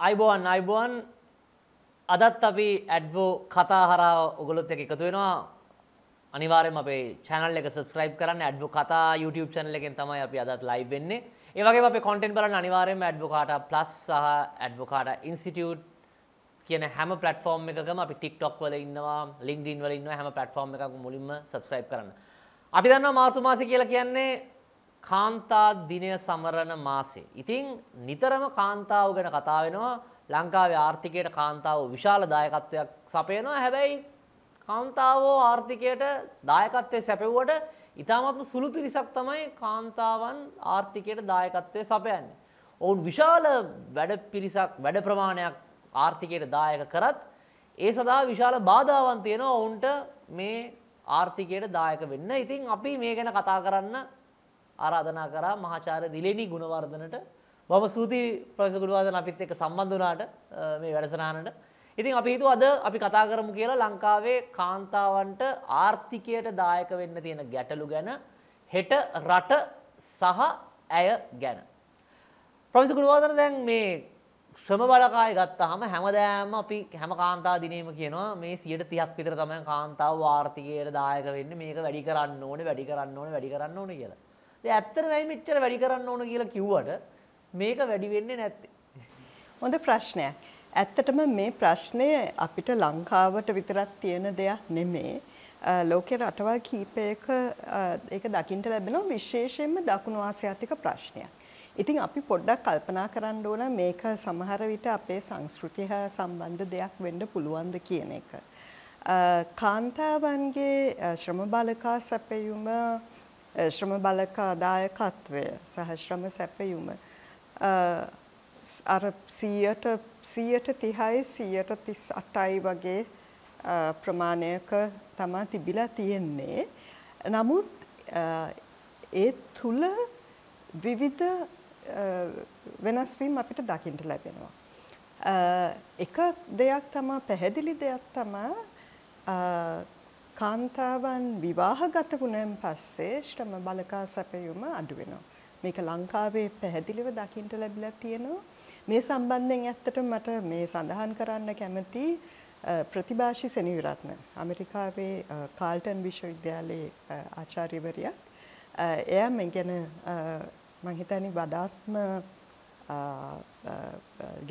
අයිබෝවන් අයිබෝවන්. අදත් අපි ඇඩ්වෝ කතා හරා ඔගොලොත් එක එකතු වෙනවා. අනිවාරෙන් අපේ චැනල් එක සස්ක්‍රයිබ් කරන්න. ඇඩ්වෝ කතා YouTube චැනල එකෙන් තමයි අපි අදත් ලයි් වෙන්නේ. ඒවගේ අප කොටෙන්ට බලන්න අනිවාරෙන් ඇඩ්වෝකාට ප්ලස් සහ ඇඩ්වෝකාට ඉන්සිටියට් කියන හැම පලටෆෝර්ම් එකම අපි ටික්ටොක් වල ඉන්නවා ලිින්ඩින් වල ඉන්න හැම පලටෆෝර්ම් එකක් මුලින්ම සස්ක්‍රයිබ් කරන්න. අපි දන්න මාතු මාස කියලා කියන්නේ කාන්තා දිනය සමරණ මාසේ. ඉතින් නිතරම කාන්තාව ගැන කතා වෙනවා ලංකාවේ ආර්ථිකයට කාන්තාව විශාල දායකත්වයක් සපයනවා හැබැයි කාන්තාවෝ ආර්ථිකයට දායකත්වය සැපවුවට ඉතාමත්ම සුළු පිරිසක් තමයි කාන්තාවන් ආර්ථිකයට දායකත්වය සපයන්නේ. ඔවුන් විශාල වැඩ පිරිසක් වැඩ ප්‍රමාණයක් ආර්ථිකයට දායක කරත් ඒ සඳහා විශාල බාධාවන් තියෙනවා ඔවුන්ට මේ ආර්ථිකයට දායක වෙන්න. ඉතින් අපි මේ ගැන කතා කරන්න ආරාධනා කරා මහාචාර්ය දිලෙනි ගුණවර්ධනට බොහොම ස්තුතියි ප්‍රොෆෙසර් ගුණවර්ධන අපිත් එක්ක සම්බන්ධ වුණාට මේ වැඩසටහනට. ඉතින් අපි හිතුවා අද අපි කතා කරමු කියලා ලංකාවේ කාන්තාවන්ට ආර්ථිකයට දායක වෙන්න තියෙන ගැටලු ගැන හෙට රට සහ ඇය ගැන. ප්‍රොෆෙසර් ගුණවර්ධන දැන් මේ ශ්‍රම බලකාය ගත්තාම හැමදාම අපි හැම කාන්තා දිනේම කියනවා මේ 130ක් විතර තමයි කාන්තාව ආර්ථිකයට දායක වෙන්නේ මේක වැඩි කරන්න ඕනේ වැඩි කරන්න ඕනේ වැඩි කරන්න ඕනේ කියලා. ඇත්තර වැයි මෙච්චර වැඩි කරන්න ඕන කියලා කිව්වට මේක වැඩි වෙන්නේ නැත්තේ. හොඳ ප්‍රශ්නයක්. ඇත්තටම මේ ප්‍රශ්නය අපිට ලංකාවට විතරක් තියෙන දෙයක් නෙමේ. ලෝකෙ රටවල් කීපයක ඒක දකිින්ට ලැබෙනවා විශේෂයෙන්ම දකුණු ආසියාතික ප්‍රශ්නයක්. ඉතින් අපි පොඩ්ඩක් කල්පනා කරන්න ඕන මේක සමහර විට අපේ සංස්කෘතිය සම්බන්ධ දෙයක් වෙන්න පුළුවන්ද කියන එක. කාන්තාවන්ගේ ශ්‍රම බලකා සැපයුම ශ්‍රම බලකාදායකත්වය සහ ශ්‍රම සැපයුම අර සීයට සීයට තිහයි සීයට තිස් අටයි වගේ ප්‍රමාණයක තමා තිබිලා තියෙන්නේ. නමුත් ඒ තුළ විවිධ වෙනස්වීම් අපිට දකිින්ට ලැබෙනවා. එක දෙයක් තමා පැහැදිලි දෙයක් තමා කාන්තාවන් විවාහගත වුණෙන් පස්සේ ශ්‍රම බලකා සැපයුම අඩු වෙනවා. මේක ලංකාවේ පැහැදිලිව දකින්න ලැබිලා තියෙනවා. මේ සම්බන්ධයෙන් ඇත්තට මට මේ සඳහන් කරන්න කැමති ප්‍රතිභාෂි සෙනවිරත්න ඇමරිකාවේ කාල්ටන් විශ්වවිද්‍යාලයේ ආචාර්යවරියක්. එයා මේ ගැන මං හිතන්නේ වඩාත්ම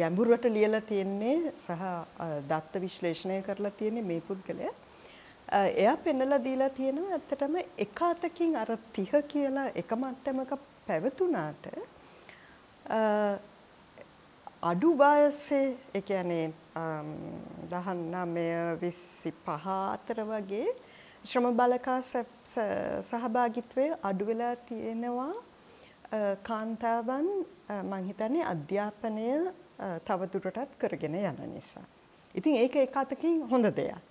ගැඹුරට ලියලා තියෙන්නේ සහ දත්ත විශ්ලේෂණය කරලා තියෙන්නේ මේ පුද්ගලයා. එයා පෙන්නලා දීලා තියෙනවා ඇත්තටම එක අතකින් අර 30 කියලා එක මට්ටමක පැවතුනාට අඩු වයසේ ඒ කියන්නේ 19 25 අතර වගේ ශ්‍රම බලකා සහභාගිත්වය අඩු වෙලා තියෙනවා කාන්තාවන් මං හිතන්නේ අධ්‍යාපනය තවදුරටත් කරගෙන යන නිසා. ඉතින් ඒක එක අතකින් හොඳ දෙයක්.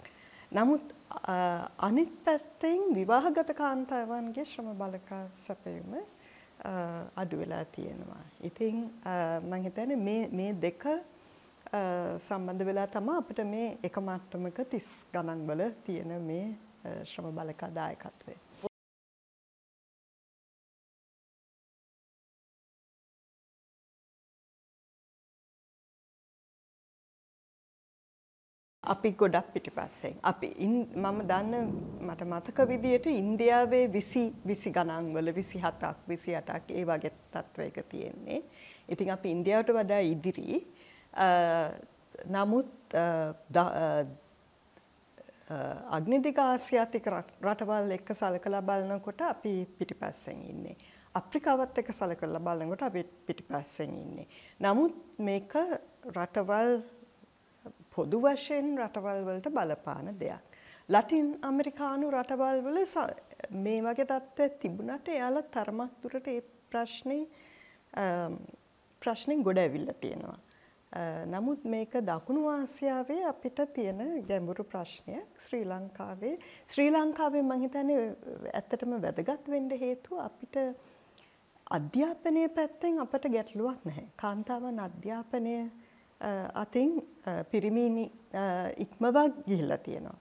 නමුත් අනිත් පැත්තෙන් විවාහගත කාන්තාවන්ගේ ශ්‍රම බලකා සැපයුම අඩු වෙලා තියෙනවා. ඉතින් මම හිතන්නේ මේ මේ දෙක සම්බන්ධ වෙලා තමයි අපිට මේ එක මට්ටමක 30 ගණන් වල තියෙන මේ ශ්‍රම බලකා දායකත්වය. අපි ගොඩක් පිටිපස්සෙන්. අපි මම දන්න මට මතක විදියට ඉන්දියාවේ විසි විසි ගණන්වල විසි හතක් විසි අටක් ඒ වගේ තත්ත්වයක තියෙන්නේ. ඉතින් අපි ඉන්දියාවට වඩා ඉදිරි. නමුත් අග්නිදික ආසියාතික රටවල් එක්ක සලකලා බලනකොට අපි පිටිපස්සෙන් ඉන්නේ. අප්‍රිකාවත් එක්ක සලකලා බලනකොට අපි පිටිපස්සෙන් ඉන්නේ. නමුත් මේක රටවල් පොදු වශයෙන් රටවල් වලට බලපාන දෙයක්. ලටින් අමරිකානු රටවල් වල මේ වගේ තත්ත්වයක් තිබුණට එයාලා තරමක් දුරට ඒ ප්‍රශ්නේ ප්‍රශ්නෙන් ගොඩ ඇවිල්ලා තියෙනවා. නමුත් මේක දකුණු ආසියාවේ අපිට තියෙන ගැඹුරු ප්‍රශ්නයක් ශ්‍රී ලංකාවේ ශ්‍රී ලංකාවේ මම හිතන්නේ ඇත්තටම වැදගත් වෙන්න හේතුව අපිට අධ්‍යාපනය පැත්තෙන් අපට ගැටලුවක් නැහැ. කාන්තාවන් අධ්‍යාපනය අතින් පිරිමිනි ඉක්මවක් ගිහිල්ලා තියෙනවා.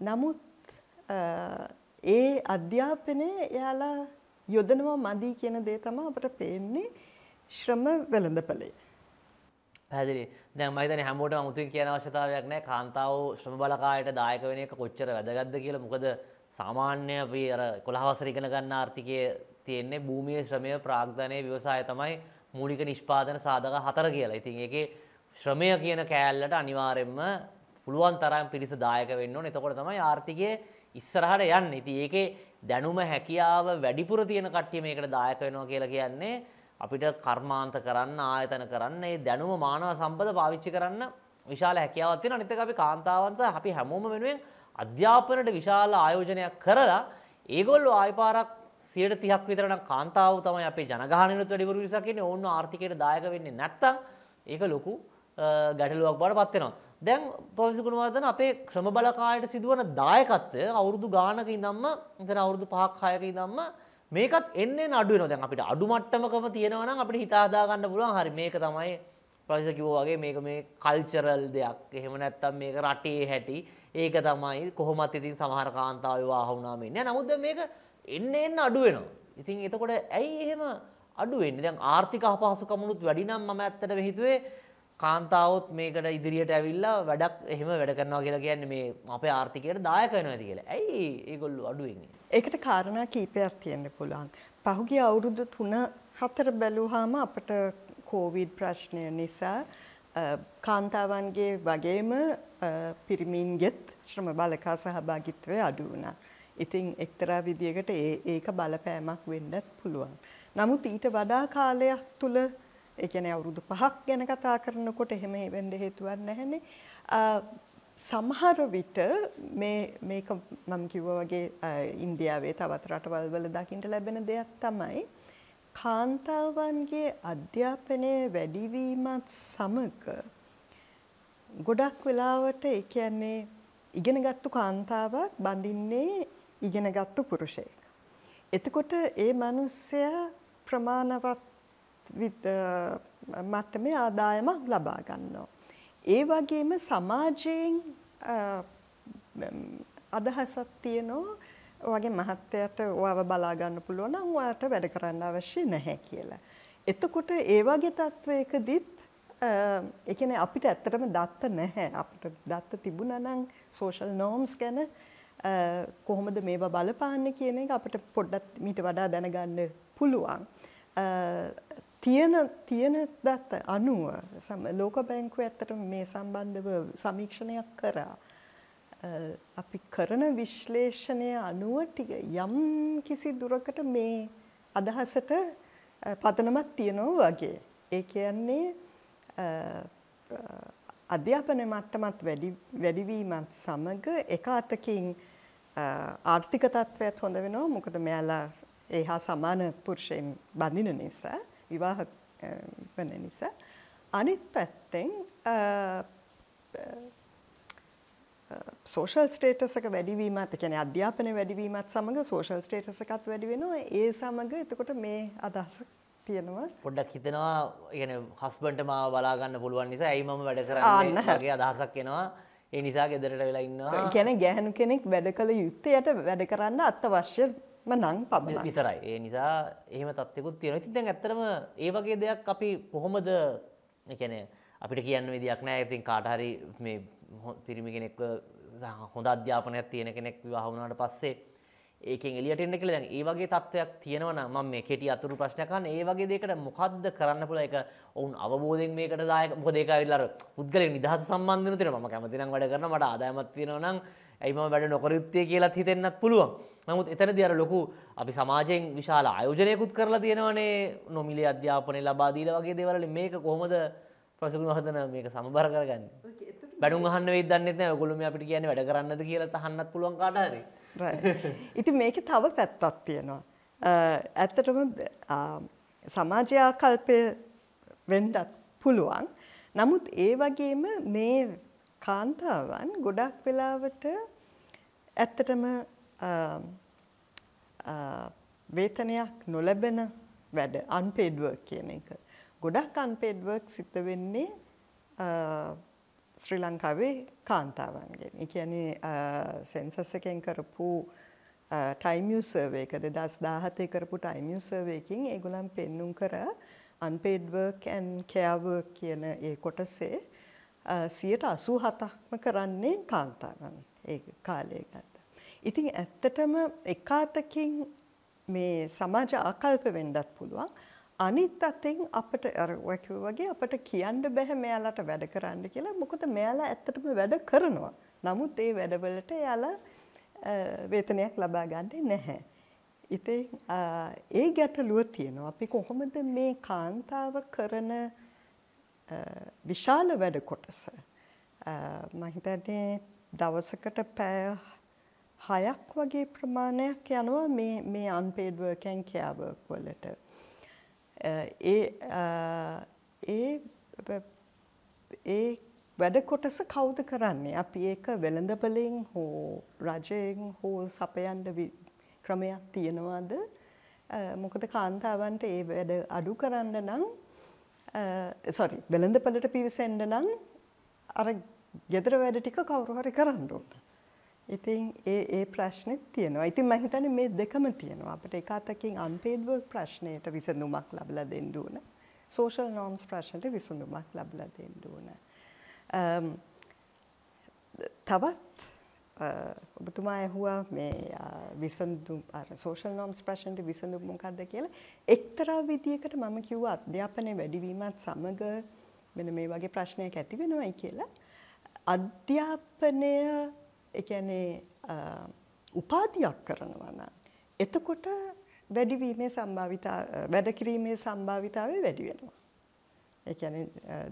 නමුත් ඒ අධ්‍යාපනය එයාලා යොදනවා මදි කියන දේ තමයි අපට පේන්නේ ශ්‍රම වෙළඳපළේ. පැදිලි දැන් මහිතන හැමෝට මුතුන් කියන අවශ්‍යතාවයක් නෑ කාන්තාව ශ්‍රම බලකායට දායක වෙන එක කොච්චර වැදගත්ද කියලා මොකද සාමාන්‍ය අපි අර කොළහවසර ඉගෙන ගන්න ආර්ථිකය තියෙන්නේ භූමියේ ශ්‍රමය ප්‍රාග්ධනය ව්‍යවසාය තමයි මූලික නිෂ්පාදන සාධක හතර කියලා. ඉතින් ඒකේ ශ්‍රමය කියන කෑල්ලට අනිවාර්යෙන්ම පුළුවන් තරම් පිරිස දායක වෙන්න ඕනේ. එතකොට තමයි ආර්ථිකය ඉස්සරහට යන්නේ. ඉතින් ඒකේ දැනුම හැකියාව වැඩිපුර තියෙන කට්ටිය මේකට දායක වෙනවා කියලා කියන්නේ අපිට කර්මාන්ත කරන්න ආයතන කරන්න මේ දැනුම මානව සම්පද පාවිච්චි කරන්න විශාල හැකියාවක් තියෙනවා. අනිත් එක අපි කාන්තාවන්ස අපි හැමෝම වෙනුවෙන් අධ්‍යාපනයට විශාල ආයෝජනයක් කරලා ඒගොල්ලෝ ආය පාරක් 130ක් විතර නම් කාන්තාව තමයි අපේ ජනගහනයනොත් වැඩිපුර පිරිසක් ඉන්නේ. ඕන්න ආර්ථිකයට දායක වෙන්නේ නැත්තම් ඒක ලොකු ගැටලුවක් බවට පත් වෙනවා. දැන් ප්‍රොෆෙසර් ගුණවර්ධන අපේ ශ්‍රම බලකායට සිදුවන දායකත්වය අවුරුදු ගානක ඉඳන්ම එතන අවුරුදු 5ක් 6ක ඉඳන්ම මේකත් එන්නේ අඩු වෙනවා. දැන් අපිට අඩු මට්ටමකම තියෙනවා නම් අපිට හිතා හදා ගන්න පුළුවන්. හරි මේක තමයි ප්‍රොෆෙසර් කිව්වා වගේ මේක මේ කල්චරල් දෙයක්. එහෙම නැත්නම් මේක රටේ හැටි. ඒක තමයි කොහොමත් ඉතින් සමහර කාන්තාව විවාහ වුණාම ඉන්නේ. නමුත් දැන් මේක එන්න එන්න අඩු වෙනවා. ඉතින් එතකොට ඇයි එහෙම අඩු වෙන්නේ? දැන් ආර්ථික අපහසුකමුනුත් වැඩි නම් මම ඇත්තටම හිතුවේ කාන්තාවොත් මේකට ඉදිරියට ඇවිල්ලා වැඩක් එහෙම වැඩ කරනවා කියලා කියන්නේ මේ අපේ ආර්ථිකයට දායක වෙනවා ඇති කියලා. ඇයි ඒගොල්ලෝ අඩු වෙන්නේ? ඒකට කාරණා කීපයක් තියෙන්න පුළුවන්. පහුගිය අවුරුදු 3 4 බැලුවාම අපිට කොවිඩ් ප්‍රශ්නය නිසා කාන්තාවන්ගේ වගේම පිරිමින්ගෙත් ශ්‍රම බලකා සහභාගිත්වය අඩු වුණා. ඉතින් එක්තරා විදියකට ඒක බලපෑමක් වෙන්නත් පුළුවන්. නමුත් ඊට වඩා කාලයක් තුල ඒ කියන්නේ අවුරුදු 5ක් ගැන කතා කරනකොට එහෙම වෙන්න හේතුවක් නැහැනේ. සමහර විට මේ මේක මම කිව්වා වගේ ඉන්දියාවේ තවත් රටවල් වල දකින්න ලැබෙන දෙයක් තමයි කාන්තාවන්ගේ අධ්‍යාපනය වැඩිවීමත් සමග ගොඩක් වෙලාවට ඒ කියන්නේ ඉගෙනගත්තු කාන්තාවක් බඳින්නේ ඉගෙනගත්තු පුරුෂයෙක්. එතකොට ඒ මිනිස්සයා ප්‍රමාණවත් මට්ටමේ ආදායමක් ලබා ගන්නවා. ඒ වගේම සමාජයෙන් අදහසක් තියෙනවා ඔයගේ මහත්තයට ඔයාව බලා ගන්න පුළුවන් නම් ඔයාට වැඩ කරන්න අවශ්‍ය නැහැ කියලා. එතකොට ඒ වගේ තත්වයකදීත් ඒ කියන්නේ අපිට ඇත්තටම දත්ත නැහැ. අපිට දත්ත තිබුණා නම් social norms ගැන කොහොමද මේවා බලපාන්නේ කියන එක අපිට පොඩ්ඩක් මීට වඩා දැනගන්න පුළුවන්. තියෙන තියෙන දත්ත අනුව ලෝක බැංකුව ඇත්තට මේ සම්බන්ධව සමීක්ෂණයක් කරා. අපි කරන විශ්ලේෂණය අනුව ටික යම් කිසි දුරකට මේ අදහසට පදනමක් තියෙනවා වගේ. ඒ කියන්නේ අධ්‍යාපන මට්ටමත් වැඩිවීමත් සමග එක අතකින් ආර්ථික තත්ත්වයත් හොඳ වෙනවා මොකද මෙයාලා ඒ හා සමාන පුරුෂයන් බඳින නිසා විවාහ වන නිසා අනිත් පැත්තෙන් සෝෂල් ස්ටේටස් එක වැඩිවීමත් කියන්නේ අධ්‍යාපනය වැඩිවීමත් සමග සෝෂල් ස්ටේටස් එකත් වැඩි වෙනවා ඒ සමග එතකොට මේ අදහස තියෙනවා පොඩ්ඩක් හිතෙනවා يعني හස්බන්ඩ් මාව බලා ගන්න පුළුවන් නිසා ඇයි මම වැඩ කරන්නේ වගේ අදහසක් එනවා ඒ නිසා ගෙදරට වෙලා ඉන්නවා කියන්නේ ගැහණු කෙනෙක් වැඩ කළ යුත්තේයට වැඩ කරන්න අත්‍යවශ්‍ය නං පබල විතරයි ඒ නිසා එහෙම තත්යකුත් තියෙන ඉතින් දැන් ඇත්තටම ඒ වගේ දෙයක් අපි කොහොමද එකන අපිට කියන්න විදියක් නෑ ඉතින් කාටහරි මේ පිරිමි කෙනෙක්ව හොඳ අධ්‍යාපනයක් තියෙන කෙනෙක් විවාහ වුණාට පස්සේ ඒකෙන් එළියට එන්න කියලා දැන් ඒ වගේ තත්ත්වයක් තියෙනවා නම් මම මේ කෙටි අතුරු ප්‍රශ්නයක් අහන්න. ඒ වගේ දෙයකට මොකද්ද කරන්න පුළුවන්? ඒක ඔවුන් අවබෝධයෙන් මේකට දායක මොකද ඒක ඇවිල්ලා අර පුද්ගලික නිදහස සම්බන්ධ වෙන තියෙනවා මම කැමති නම් වැඩ කරනවා. මට ආදායමක් තියෙනවා නම් ඇයි මම වැඩ නොකර යුත්තේ කියලාත් හිතෙන්නත් පුළුවන්. නමුත් එතනදී අර ලොකු අපි සමාජයෙන් විශාල ආයෝජනයකුත් කරලා තියෙනවනේ. නොමිලේ අධ්‍යාපනය ලබා දීලා වගේ දේවල් මේක කොහොමද ප්‍රසගුණ හදන මේක සමබර කරගන්නේ? බැනුම් අහන්න වෙයි දන්නෙත් නැහැ. ඔයගොල්ලෝ මේ අපිට කියන්නේ වැඩ කරන්නද කියලා අහන්නත් පුළුවන් කාට හරි. ඉතින් මේකේ තව පැත්තක් තියෙනවා. ඇත්තටම සමාජ ආකල්පය වෙන්නත් පුළුවන්. නමුත් ඒ වගේම මේ කාන්තාවන් ගොඩක් වෙලාවට ඇත්තටම වේතනයක් නොලැබෙන වැඩ අන්පේඩ් වර්ක් කියන එක. ගොඩක් අන්පේඩ් වර්ක් සිද්ධ වෙන්නේ ශ්‍රී ලංකාවේ කාන්තාවන්ගෙන්. ඒ කියන්නේ සෙන්සස් එකෙන් කරපු ටයිමිය සර්වේක දෙදස් දාහතය කරපු ටයිමිය සර්වයකින් ඒගොලම් පෙන්නුම් කර අන්පේඩ්වර්ක් ඇන් කෑවර්ක් කියන ඒ කොටසේ සියට අසූ හතක්ම කරන්නේ කාන්තාවන් ඒ කාලය ගත්ත. ඉතින් ඇත්තටම එකාතකින් මේ සමාජ ආකල්ප වෙන්ඩත් පුළුවන් අනිත් අතින් අපට අරවැකිව වගේ අපට කියන්න බැහැ මෙයාලට වැඩ කරන්න කියලා මොකද මෙයාලා ඇත්තටම වැඩ කරනවා. නමුත් ඒ වැඩවලට එයාලා වේතනයක් ලබා ගන්නේ නැහැ. ඉතින් ඒ ගැටලුව තියෙනවා. අපි කොහොමද මේ කාන්තාව කරන විශාල වැඩ කොටස මම හිතන්නේ දවසකට පැය හයක් වගේ ප්‍රමාණයක් යනවා මේ මේ unpaid work and care work වලට. ඒ ඒ ඒ වැඩ කොටස කවුද කරන්නේ අපි ඒක වෙළඳපලෙන් හෝ රජයෙන් හෝ සපයන්ඩ ක්‍රමයක් තියෙනවාද මොකද කාන්තාවන්ට ඒ වැඩ අඩු කරන්න නම් සොරි වෙළඳපලට පිවිසෙන්ඩ නම් අර ගෙදර වැඩ ටික කවුරුහරි කරන්නඩුවන්න. ඉතින් ඒ ඒ ප්‍රශ්නෙත් තියෙනවා. ඉතින් මහිතන මේ දෙකම තියෙනවා. අපට එකතකින් අන්පේඩ්වර්ක් ප්‍රශ්නයට විසඳුමක් ලබල දෙන්ඩුවන සෝෂල් නෝම්ස් ප්‍රශ්නයට විසඳුමක් ලබල දෙන්ඩුවන. Um, තවත් uh, ඔබතුමා ඇහුවා මේ uh, විසඳුම් සෝෂල් නෝම්ස් ප්‍රශ්නට විසඳුම් මොකක්ද කියලා. එක්තරා විදියකට මම කිව්ව අධ්‍යාපනය වැඩිවීමත් සමග මෙන මේ වගේ ප්‍රශ්නයක් ඇති වෙනවයි කියලා. අධ්‍යාපනය එකනේ උපාධයක් කරනවන එතකොට වැඩිවීමේ සම්භාවිතා වැඩ කිරීමේ සම්භාවිතාවේ වැඩි වෙනවා එකන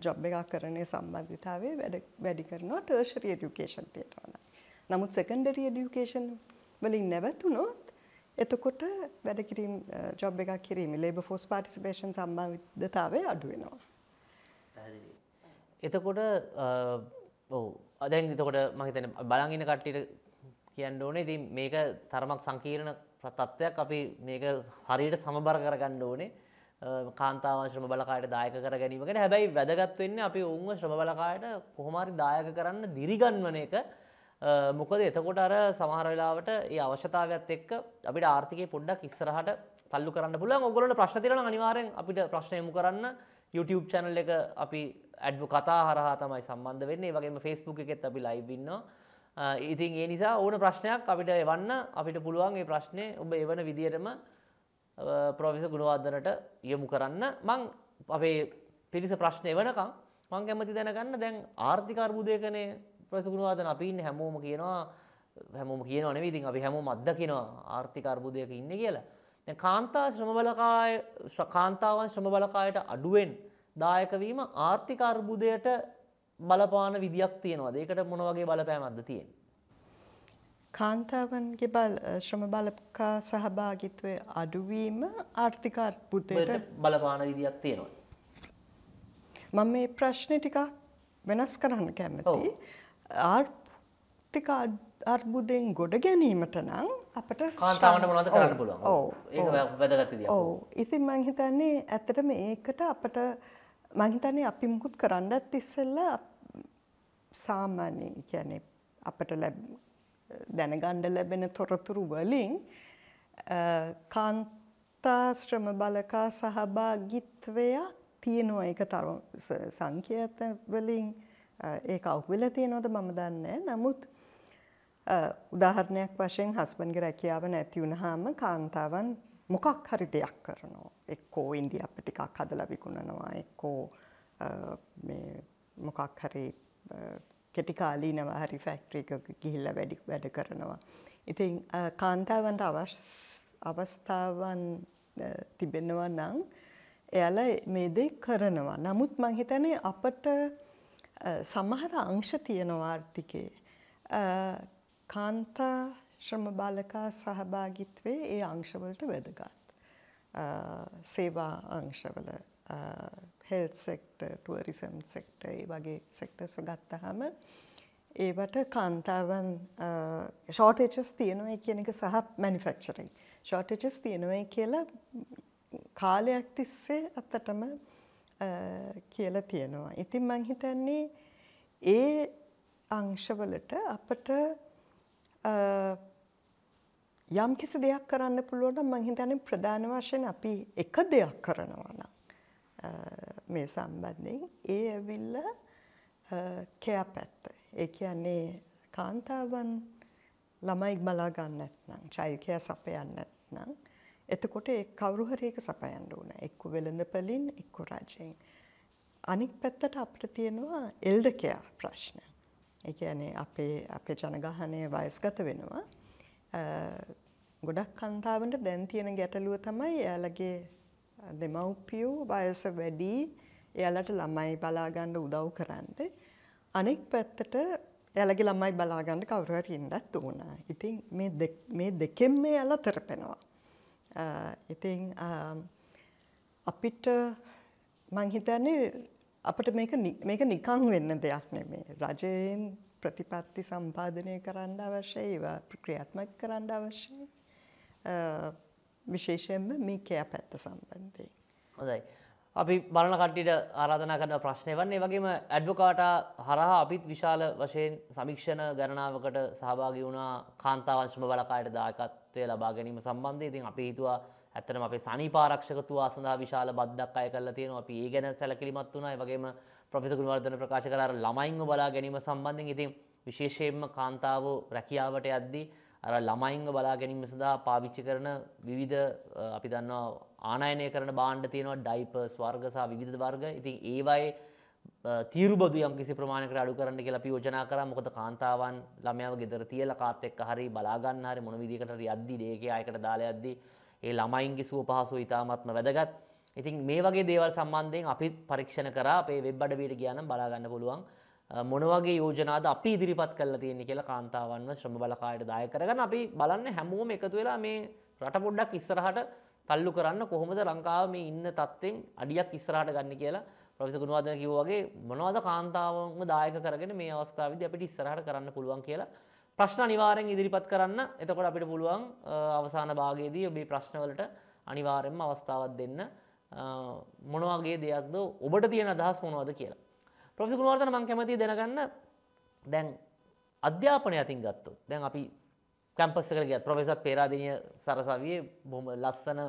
ජොබ් එකක් කරණය සම්බන්ධිතාවේ වැඩි කරනවා ටර්ශරි ඩියුකේෂන් තියෙනවන. නමුත් සෙකන්ඩරි ඩියුකේෂන් වලින් නැවතුනොත් එතකොට වැඩ කිරීම ජොබ් එකක් කිරීම ලේබ ෆෝස් පාටිසිපේෂන් සම්බන්ධතාවේ අඩුවෙනවා. එතකොට ඔවු අදැන් එතකොට මහිතන බලංගෙන කට්ටිට කියන්න ඕනේ. ති මේක තරමක් සංකීර්ණ තත්ත්වයක්. අපි මේක හරියට සමබර කරගන්න ඕනේ. කාන්තාවන් ශ්‍රම බලකායට දායක කර ගැනීමකට. හැබැයි වැදගත් වෙන්න අපි ඔවුන්ව ශ්‍රම බලකායට කොහොමරි දායක කරන්න දිරිගන්වන එක. මොකද එතකොට අර සමහර වෙලාවට ඒ අවශ්‍යතාවයත් එක්ක අපිට ආර්ථිකය පොඩ්ඩක් ඉස්සරහට තල්ලු කරන්න පුළුවන්. ඔගොල්ලන්ට ප්‍රශ්න තියෙනවා අනිවාර්යෙන් අපිට ප්‍රශ්න යොමු කරන්න. YouTube channel එක අපි ඇඩ්ව කතා හරහා තමයි සම්බන්ධ වෙන්නේ. ඒ වගේම Facebook එකෙත් අපි live ඉන්නවා. ඉතින් ඒ නිසා ඕන ප්‍රශ්නයක් අපිට එවන්න අපිට පුළුවන් මේ ප්‍රශ්නේ ඔබ එවන විදියටම ප්‍රොෆෙස ගුණවර්ධනට යොමු කරන්න මං අපේ පිරිස ප්‍රශ්නය වනකම් මං කැමති දැනගන්න දැන් ආර්ථික අර්බුදයකනේ ප්‍රොෆෙස ගුණවර්ධන අපි ඉන්නේ හැමෝම කියනවා හැමෝම කියනවා නෙවෙයි ඉතින් අපි හැමෝම අත්දකිනවා ආර්ථික අර්බුදයක ඉන්නේ කියලා. දැන් කාන්තා ශ්‍රම බලකාය කාන්තාවන් ශ්‍රම බලකායට අඩුවෙන් දායක වීම ආර්ථික අර්බුදයට බලපාන විදියක් තියෙනවා. ඒකට මොන වගේ බලපෑමක්ද තියෙන්නේ? කාන්තාවන්ගේ බල ශ්‍රම බලකා සහභාගිත්වය අඩුවීම ආර්ථිකාර්බුදයට බලපාන විදියක් තියෙනවා. මම මේ ප්‍රශ්නය ටිකක් වෙනස් කරන්න කැමති. ආර්ථික අර්බුදයෙන් ගොඩ ගැනීමට නම් අපට කාන්තාවට මොනවද කරන්න පුළුවන්. ඒක වැදගත් විදියක්. ඔව්. ඉතින් මම හිතන්නේ ඇත්තටම ඒකට අපට මම හිතන්නේ අපි මුකුත් කරන්නත් ඉස්සෙල්ලා සාමාන්‍ය කියන්නේ අපට ලැබ දැනගණ්ඩ ලැබෙන තොරතුරු වලින් කාන්තාශ්‍රම බලකා සහභාගිත්වයක් තියෙනවා. එක තරු සංඛ්‍යත වලින් ඒ අව්වෙල තියෙනවද මම දන්න නමුත් උදාහරණයක් වශයෙන් හස්බන්ගේ රැකියාව නැති වුණහාම කාන්තාවන් මොකක් හරි දෙයක් කරනවා එක්කෝ ඉන්දිය අප ටිකක් හදලා විකුණනවා එක්කෝ මොකක් හරි කෙටිකාලීනව හරි ෆැක්ට්‍රික ගිහිල්ල වැඩි වැඩ කරනවා. ඉතින් කාන්තාවන්ට අවස්ථාවන් තිබෙනවා නම් එයාල මේ දේ කරනවා. නමුත් මංහිතනේ අපට සමහර අංශ තියෙනවා ආර්ථිකේ. කාන්තා ශ්‍රම බාලකා සහභාගිත්වේ ඒ අංශවලට වැදගත්. සේවා අංශවල හෙල් සෙක්ට ටුවරිසම් සෙක්ට ඒ වගේ සෙක්ටස් ගත්තහම ඒවට කාන්තාවන් ෂෝටේචස් තියෙනවයි කියන එක සහ මැනිෆෙක්චරින් ෂෝටේචස් තියෙනවයි කියලා කාලයක් තිස්සේ අත්තටම කියලා තියෙනවා. ඉතින් මං හිතන්නේ ඒ අංශවලට අපට යම් කිසි දෙයක් කරන්න පුළුවන් නම් මං හිතන්නේ ප්‍රධාන වශයෙන් අපි එක දෙයක් කරනවා නම් මේ සම්බන්ධයෙන් ඒ ඇවිල්ලා කෙයා පැත්ත. ඒ කියන්නේ කාන්තාවන් ළමයි බලා ගන්න නැත්නම් චයිල්ඩ් කෙයා සපයන්න නැත්නම් එතකොට ඒ කවුරු හරි එක සපයන්න ඕන. එක්ක වෙළඳපළින් එක්ක රජයෙන්. අනික් පැත්තට අපිට තියෙනවා එල්ඩර් කෙයා ප්‍රශ්න. ඒ කියන්නේ අපේ අපේ ජනගහනය වයස්ගත වෙනවා. ගොඩක් කන්තාවන්ට දැන් තියෙන ගැටලුව තමයි එයාලගේ දෙමව්පියෝ වයස වැඩි එයාලට ළමයි බලාගන්න උදව් කරන්න. අනෙක් පැත්තට එයාලගේ ළමයි බලාගන්න කවුරු හරි ඉන්නත් ඕන. ඉතින් මේ මේ දෙකෙන්ම එයාලා තරපෙනවා. ඉතින් අපිට මං හිතන්නේ අපිට මේක මේක නිකන් වෙන්න දෙයක් නෙමෙයි. රජයෙන් ප්‍රතිපත්ති සම්පාදනය කරන්න අවශ්‍යයි ඒවා ක්‍රියාත්මක කරන්න අවශ්‍යයි විශේෂයෙන්ම මේ කෑ පැත්ත සම්බන්ධයෙන්. හොඳයි. අපි බලන කට්ටියට ආරාධනා කරන ප්‍රශ්නය වන්නේ වගේම ඇඩ්වකාටා හරහා අපිත් විශාල වශයෙන් සමීක්ෂණ ගණනාවකට සහභාගී වුණා කාන්තාවන් ශ්‍රම බලකායට දායකත්වය ලබා ගැනීම සම්බන්ධයෙන්. ඉතින් අපි හිතුවා ඇත්තටම අපේ සනීපාරක්ෂකතුවා සඳහා විශාල බද්දක් අය කරලා තියෙනවා. අපි ඒ ගැන සැලකිලිමත් වුණා. ඒ වගේම ප්‍රොෆෙසර් ගුණවර්ධන ප්‍රකාශ කළා අර ළමයින්ව බලා ගැනීම සම්බන්ධයෙන්. ඉතින් විශේෂයෙන්ම කාන්තාවෝ රැකියාවට යද්දී අර ළමයින්ව බලා ගැනීම සඳහා පාවිච්චි කරන විවිධ අපි දන්නවා ආනයනය කරන බාණ්ඩ තියෙනවා ඩයිපර්ස් වර්ග සහ විවිධ වර්ග. ඉතින් ඒවායේ තීරු බදු යම් කිසි ප්‍රමාණයකට අඩු කරන්න කියලා අපි යෝජනා කරා. මොකද කාන්තාවන් ළමයාව ගෙදර තියලා කාත් එක්ක හරි බලා ගන්න හරි මොන විදිහකට හරි යද්දි ඩේකේ ආයකට දාලා යද්දි ඒ ළමයින්ගේ සුව පහසුව ඉතාමත්ම වැදගත්. ඉතින් මේ වගේ දේවල් සම්බන්ධයෙන් අපි පරීක්ෂණ කරා අපේ වෙබ් අඩවියට ගියා නම් බලා ගන්න පුළුවන්. මොන වගේ යෝජනාද අපි ඉදිරිපත් කරලා තියෙන්නේ කියලා කාන්තාවන්ව ශ්‍රම බලකායට දායක කරගන්න අපි බලන්නේ හැමෝම එකතු වෙලා මේ රට පොඩ්ඩක් ඉස්සරහට තල්ලු කරන්න කොහොමද ලංකාව මේ ඉන්න තත්ත්වෙන් අඩියක් ඉස්සරහට ගන්න කියලා ප්‍රොෆෙසර් ගුණවර්ධන කිව්වා වගේ මොනවද කාන්තාවන්ව දායක කරගෙන මේ අවස්ථාවේදී අපිට ඉස්සරහට කරන්න පුළුවන් කියලා ප්‍රශ්න අනිවාර්යෙන් ඉදිරිපත් කරන්න. එතකොට අපිට පුළුවන් අවසාන භාගයේදී ඔබේ ප්‍රශ්නවලට අනිවාර්යෙන්ම අවස්ථාවක් දෙන්න මොන වගේ දෙයක්ද ඔබට තියෙන අදහස් මොනවද කියලා. ප්‍රොෆෙසර් ගුණවර්ධන මම කැමතියි දැනගන්න දැන් අධ්‍යාපනය අතින් ගත්තොත් දැන් අපි කැම්පස් එකට ගියත් ප්‍රොෆෙසර් පේරාදෙනිය සරසවියේ බොහොම ලස්සන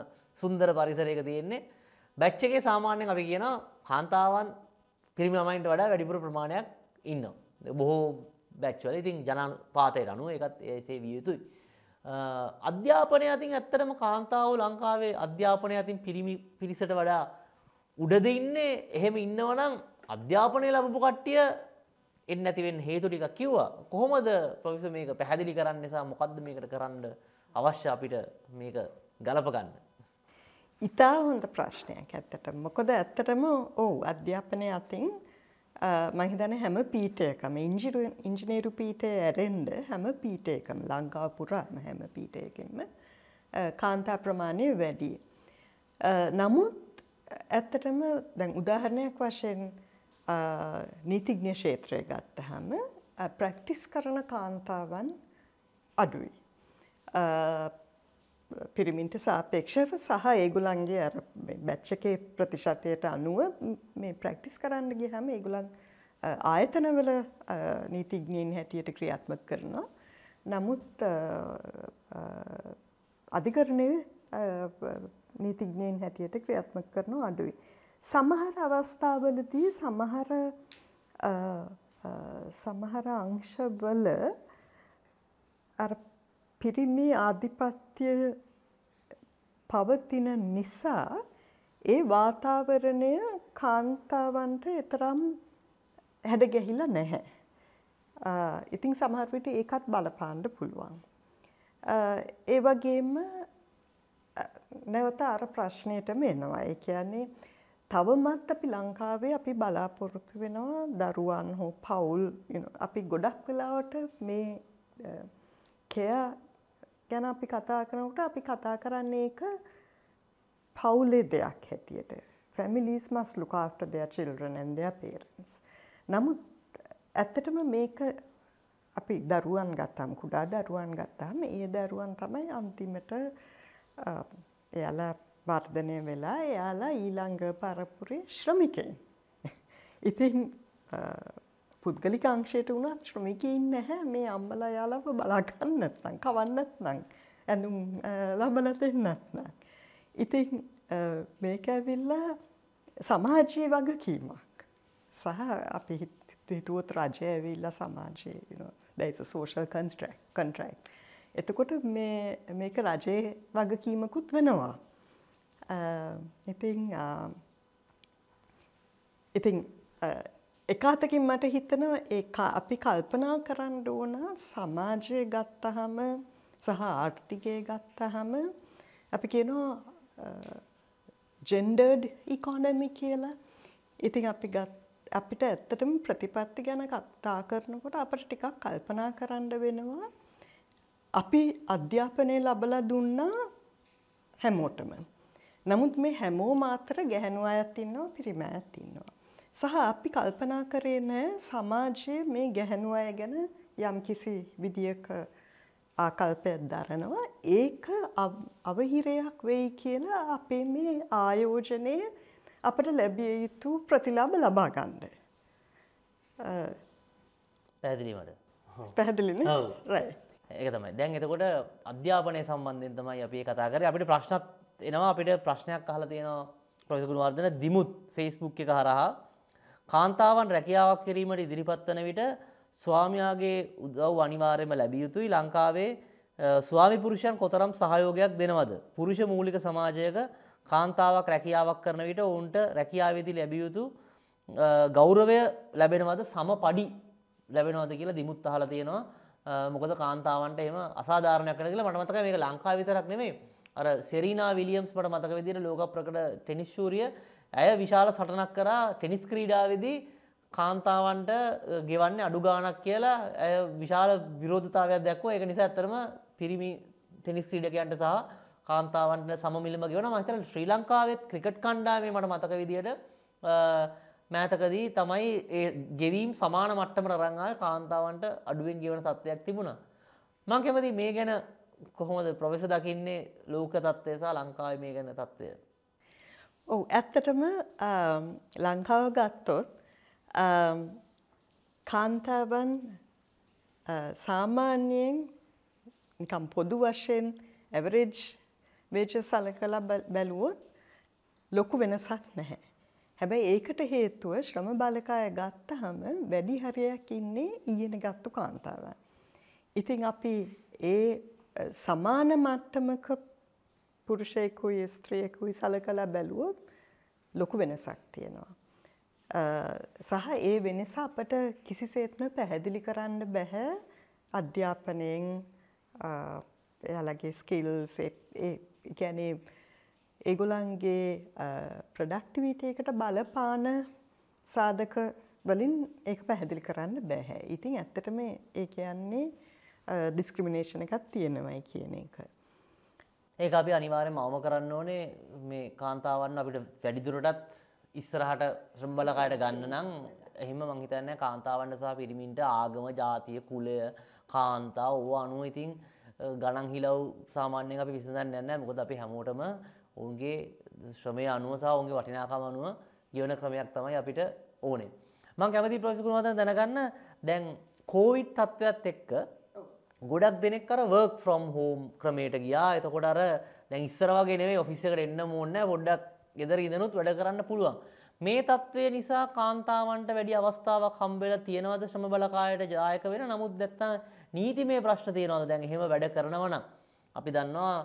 සුන්දර පරිසරයක තියෙන්නේ බැච් එකේ සාමාන්‍යයෙන් අපි කියන කාන්තාවන් පිරිමි ළමයින්ට වඩා වැඩිපුර ප්‍රමාණයක් ඉන්නවා. බොහෝ බැච්වල ඉතින් ජනපාතයට අනුව එකත් ඒසේ විය යුතුයි. අධ්‍යාපනය අතින් ඇත්තටම කාන්තාව ලංකාවේ අධ්‍යාපනය අතින් පිරිමි පිරිසට වඩා උඩද ඉන්නේ එහෙම ඉන්නවනම් අධ්‍යාපනය ලබපු කට්ටිය එන්න ඇතිවෙන් හේතු ටික කිව්වා කොහොමද ප්‍රවිස මේක පැහැදිලි කරන්න නිසා මොකක්ද මේකට කරන්න අවශ්‍ය අපිට මේක ගලපගන්න. ඉතා හොඳ ප්‍රශ්නයක් ඇත්තට මොකොද ඇත්තටම ඕ අධ්‍යාපනය අතින් මහිතන හැම පීටයකම ඉංජිනේරු පීටය ඇරෙන්ඩ හැම පීටයකම ලංකාව පුරාම හැම පීටයකින්ම කාන්තා ප්‍රමාණය වැඩි. නමුත් ඇත්තටම දැන් උදාහරණයක් වශයෙන් නීතිඥ ක්ෂේත්‍රය ගත්තහම ප්‍රක්ටිස් කරන කාන්තාවන් අඩුයි. පිරිමින්ට සාපේක්ෂව සහ ඒගුලන්ගේ අර බැච්චකේ ප්‍රතිශතයට අනුව මේ ප්‍රක්ටිස් කරන්න ගියහම ඒගුලන් ආයතනවල නීතිඥයින් හැටියට ක්‍රියාත්මක කරනවා. නමුත් අධිකරණය නීතිඥයින් හැටියට ක්‍රියාත්මක කරනවා අඩුයි. සමහර අවස්ථාවලදී සමහර සමහර අංශවල අර පිරිමි ආධිපත්‍යය පවතින නිසා ඒ වාතාවරණය කාන්තාවන්ට එතරම් හැඩ ගැහිලා නැහැ. ඉතින් සමහර විට ඒකත් බලපාන්න පුළුවන්. ඒ වගේම නැවත අර ප්‍රශ්නයටම එනවා. ඒ කියන්නේ තවමත් අපි ලංකාවේ අපි බලාපොරොත්තු වෙනවා දරුවන් හෝ පවුල් අපි ගොඩක් වෙලාවට මේ කෙයා ගැන අපි කතා කරනකොට අපි කතා කරන්නේ ඒක පවුලේ දෙයක් හැටියට. families must look after their children and their parents. නමුත් ඇත්තටම මේක අපි දරුවන් ගත්තාම කුඩා දරුවන් ගත්තාම ඒ දරුවන් තමයි අන්තිමට එයාලා වර්ධනය වෙලා එයාලා ඊළඟ පරපුරේ ශ්‍රමිකයින්. ඉතින් පුද්ගලික අංශයට වුණත් ශ්‍රමිකයින් නැහැ මේ අම්මලා යාලව බලා ගන්න නැත්නම් කවන්න නැත්නම් ඇඳුම් ලබල දෙන්නත්න. ඉතින් මේක ඇවිල්ලා සමාජයේ වගකීමක්. සහ අපි හිතුවොත් රජය ඇවිල්ලා සමාජයේ දැයිස සෝෂල් කන්ස්ට්‍රක් කන්ට්‍රක්්. එතකොට මේක රජයේ වගකීමකුත් වෙනවා. ඉතින් ඉතින් එකාතකින් මට හිතනවා ඒ අපි කල්පනා කරන්න ඕන සමාජය ගත්තහම සහ ආර්ථිකය ගත්තහම අපි කියනවා ජෙන්ඩර්ඩ් ඉකොනමි කියලා ඉතින් අපි ගත් අපිට ඇත්තටම ප්‍රතිපත්ති ගැන කතා කරනකොට අපට ටිකක් කල්පනා කරන්න වෙනවා අපි අධ්‍යාපනය ලබලා දුන්නා හැමෝටම. නමුත් මේ හැමෝ මාතර ගැහැණු අයත් ඉන්නවා පිරිම අයත් ඉන්නවා. සහ අපි කල්පනා කරේ නෑ සමාජයේ මේ ගැහැණු අය ගැන යම්කිසි විදියක ආකල්පයක් දරනවා. ඒක අවහිරයක් වෙයි කියලා අපේ මේ ආයෝජනය අපට ලැබිය යුතු ප්‍රතිලාභ ලබා ගන්න. පැහැදිලිමට පැහැදිලින? රයි. ඒක තමයි. දැන් එතකොට අධ්‍යාපනය සම්බන්ධයෙන් තමයි අපි කතා කර. අපිට ප්‍රශ්නත් එනවා. අපිට ප්‍රශ්නයක් අහල තියෙනවා. ප්‍රොසකුණු වර්ධන දිමුත් ෆෙස්බුක් එක හරහා කාන්තාවන් රැකියාවක් කිරීමට ඉදිරිපත් වන විට ස්වාමයාගේ උදව් අනිවාර්යම ලැබිය යුතුයි. ලංකාවේ ස්වාමි පුරුෂයන් කොතරම් සහයෝගයක් දෙනවද. පුරුෂ මූලික සමාජයක කාන්තාවක් රැකියාවක් කරන විට ඔවුන්ට රැකියාවේදී ලැබිය යුතු ගෞරවය ලැබෙනවද? සම පඩි ලැබෙනවද කියලා දිමුත් අහල තියෙනවා. මොකද කාන්තාවන්ට එම අසාධාරණයක් කන කියලා මට මතක මේක ලංකා විතරක් නෙමේ අර සෙරීනා විලියම්ස් මට මතක විදිර ලෝක ප්‍රකට ටෙනිස්ශූරිය ඇය විශාල සටනක් කරා ටෙනිස් ක්‍රීඩාවේදී කාන්තාවන්ට ගෙවන්න අඩු ගානක් කියලා ඇය විශාල විරෝධතාවයක් දැක්ව එක නිසා ඇත්තරම පිරිමි ටෙනිස් ක්‍රීඩකයන්ට සහ කාන්තාවන්ට සමමිල්ම ගෙවන මතර ශ්‍රී ලංකාවෙත් ක්‍රිකට් කණ්ඩාවේ මට මතක විදියට මෑතකදී තමයි ඒ ගෙවීම් සමාන මට්ටමට රංගල් කාන්තාවන්ට අඩුවෙන් ගෙවන තත්ත්වයක් තිබුණා. මං කැමති මේ ගැන කොහොමද ප්‍රවෙස දකින්නේ ලෝක තත්ත්වය සහ ලංකාව මේ ගැන තත්ත්වය. ඔවු ඇත්තටම ලංකාව ගත්තොත් කාන්තාවන් සාමාන්‍යයෙන් නිකම් පොදු වශයෙන් ඇවරේජ් වේච සල කලා බැලුවොත් ලොකු වෙනසක් නැහැ. හැබැයි ඒකට හේතුව ශ්‍රම බලකාය ගත්තහම වැඩි හරයක් ඉන්නේ ඊයන ගත්තු කාන්තාවන්. ඉතින් අපි ඒ සමාන මට්ටමක පුරුෂයකුයි ස්ත්‍රියකුයි සල කලා බැලුවොත් ලොකු වෙනසක් තියෙනවා. සහ ඒ වෙනස අපට කිසිසේත්ම පැහැදිලි කරන්න බැහැ අධ්‍යාපනයෙන් එයාලගේ ස්කිල්ස් ගැනේ ඒගොලන්ගේ ප්‍රඩක්ටිවිටයකට බලපාන සාධක වලින් ඒක පැහැදිලි කරන්න බැහැ. ඉතින් ඇත්තටම ඒ කියන්නේ ඩිස්ක්‍රමිනේෂණ එකක් තියෙනවයි කියන එක. ඒක අපි අනිවාර්යෙන් අවම කරන්න ඕනේ. මේ කාන්තාවන් අපිට වැඩිදුරටත් ඉස්සරහට ශ්‍රම්බලකායට ගන්න නම් එහෙම මං හිතන්නේ කාන්තාවන්ට සහ පිරිමින්ට ආගම ජාතිය කුලය කාන්තා ඕව අනුව ඉතින් ගණන් හිලව් සාමාන්‍යයෙන් අපි විසඳන්න යන්නේ නැහැ. මොකද අපි හැමෝටම ඔවුන්ගේ ශ්‍රමය අනුවසා ඔුන්ගේ වටිනාකම අනුව ගියවන ක්‍රමයක් තමයි අපිට ඕනේ. මං කැමති ප්‍රසිකුණුවත දැනගන්න. දැන් කෝවිට් තත්ත්වයක් එක්ක ගොඩක් දෙනෙක් කර වර්ක් ෆ්‍රොම් හෝම් ක්‍රමයට ගියා. එතකොට අර දැන් ඉස්සරවාගේ නෙවේ ඔෆිස්සකට එන්න ඕන්න පොඩ්ඩක් ගෙදර ඉදනුත් වැඩ කරන්න පුළුවන්. මේ තත්ත්වය නිසා කාන්තාවන්ට වැඩි අවස්ථාවක් හම්බෙල තියෙනවද? ශ්‍රම බලකායට ජායක වෙන? නමුත් දැත්ත නීති මේ ප්‍රශ්න තියෙනවද? දැන් එහෙම වැඩ කරනවන. අපි දන්නවා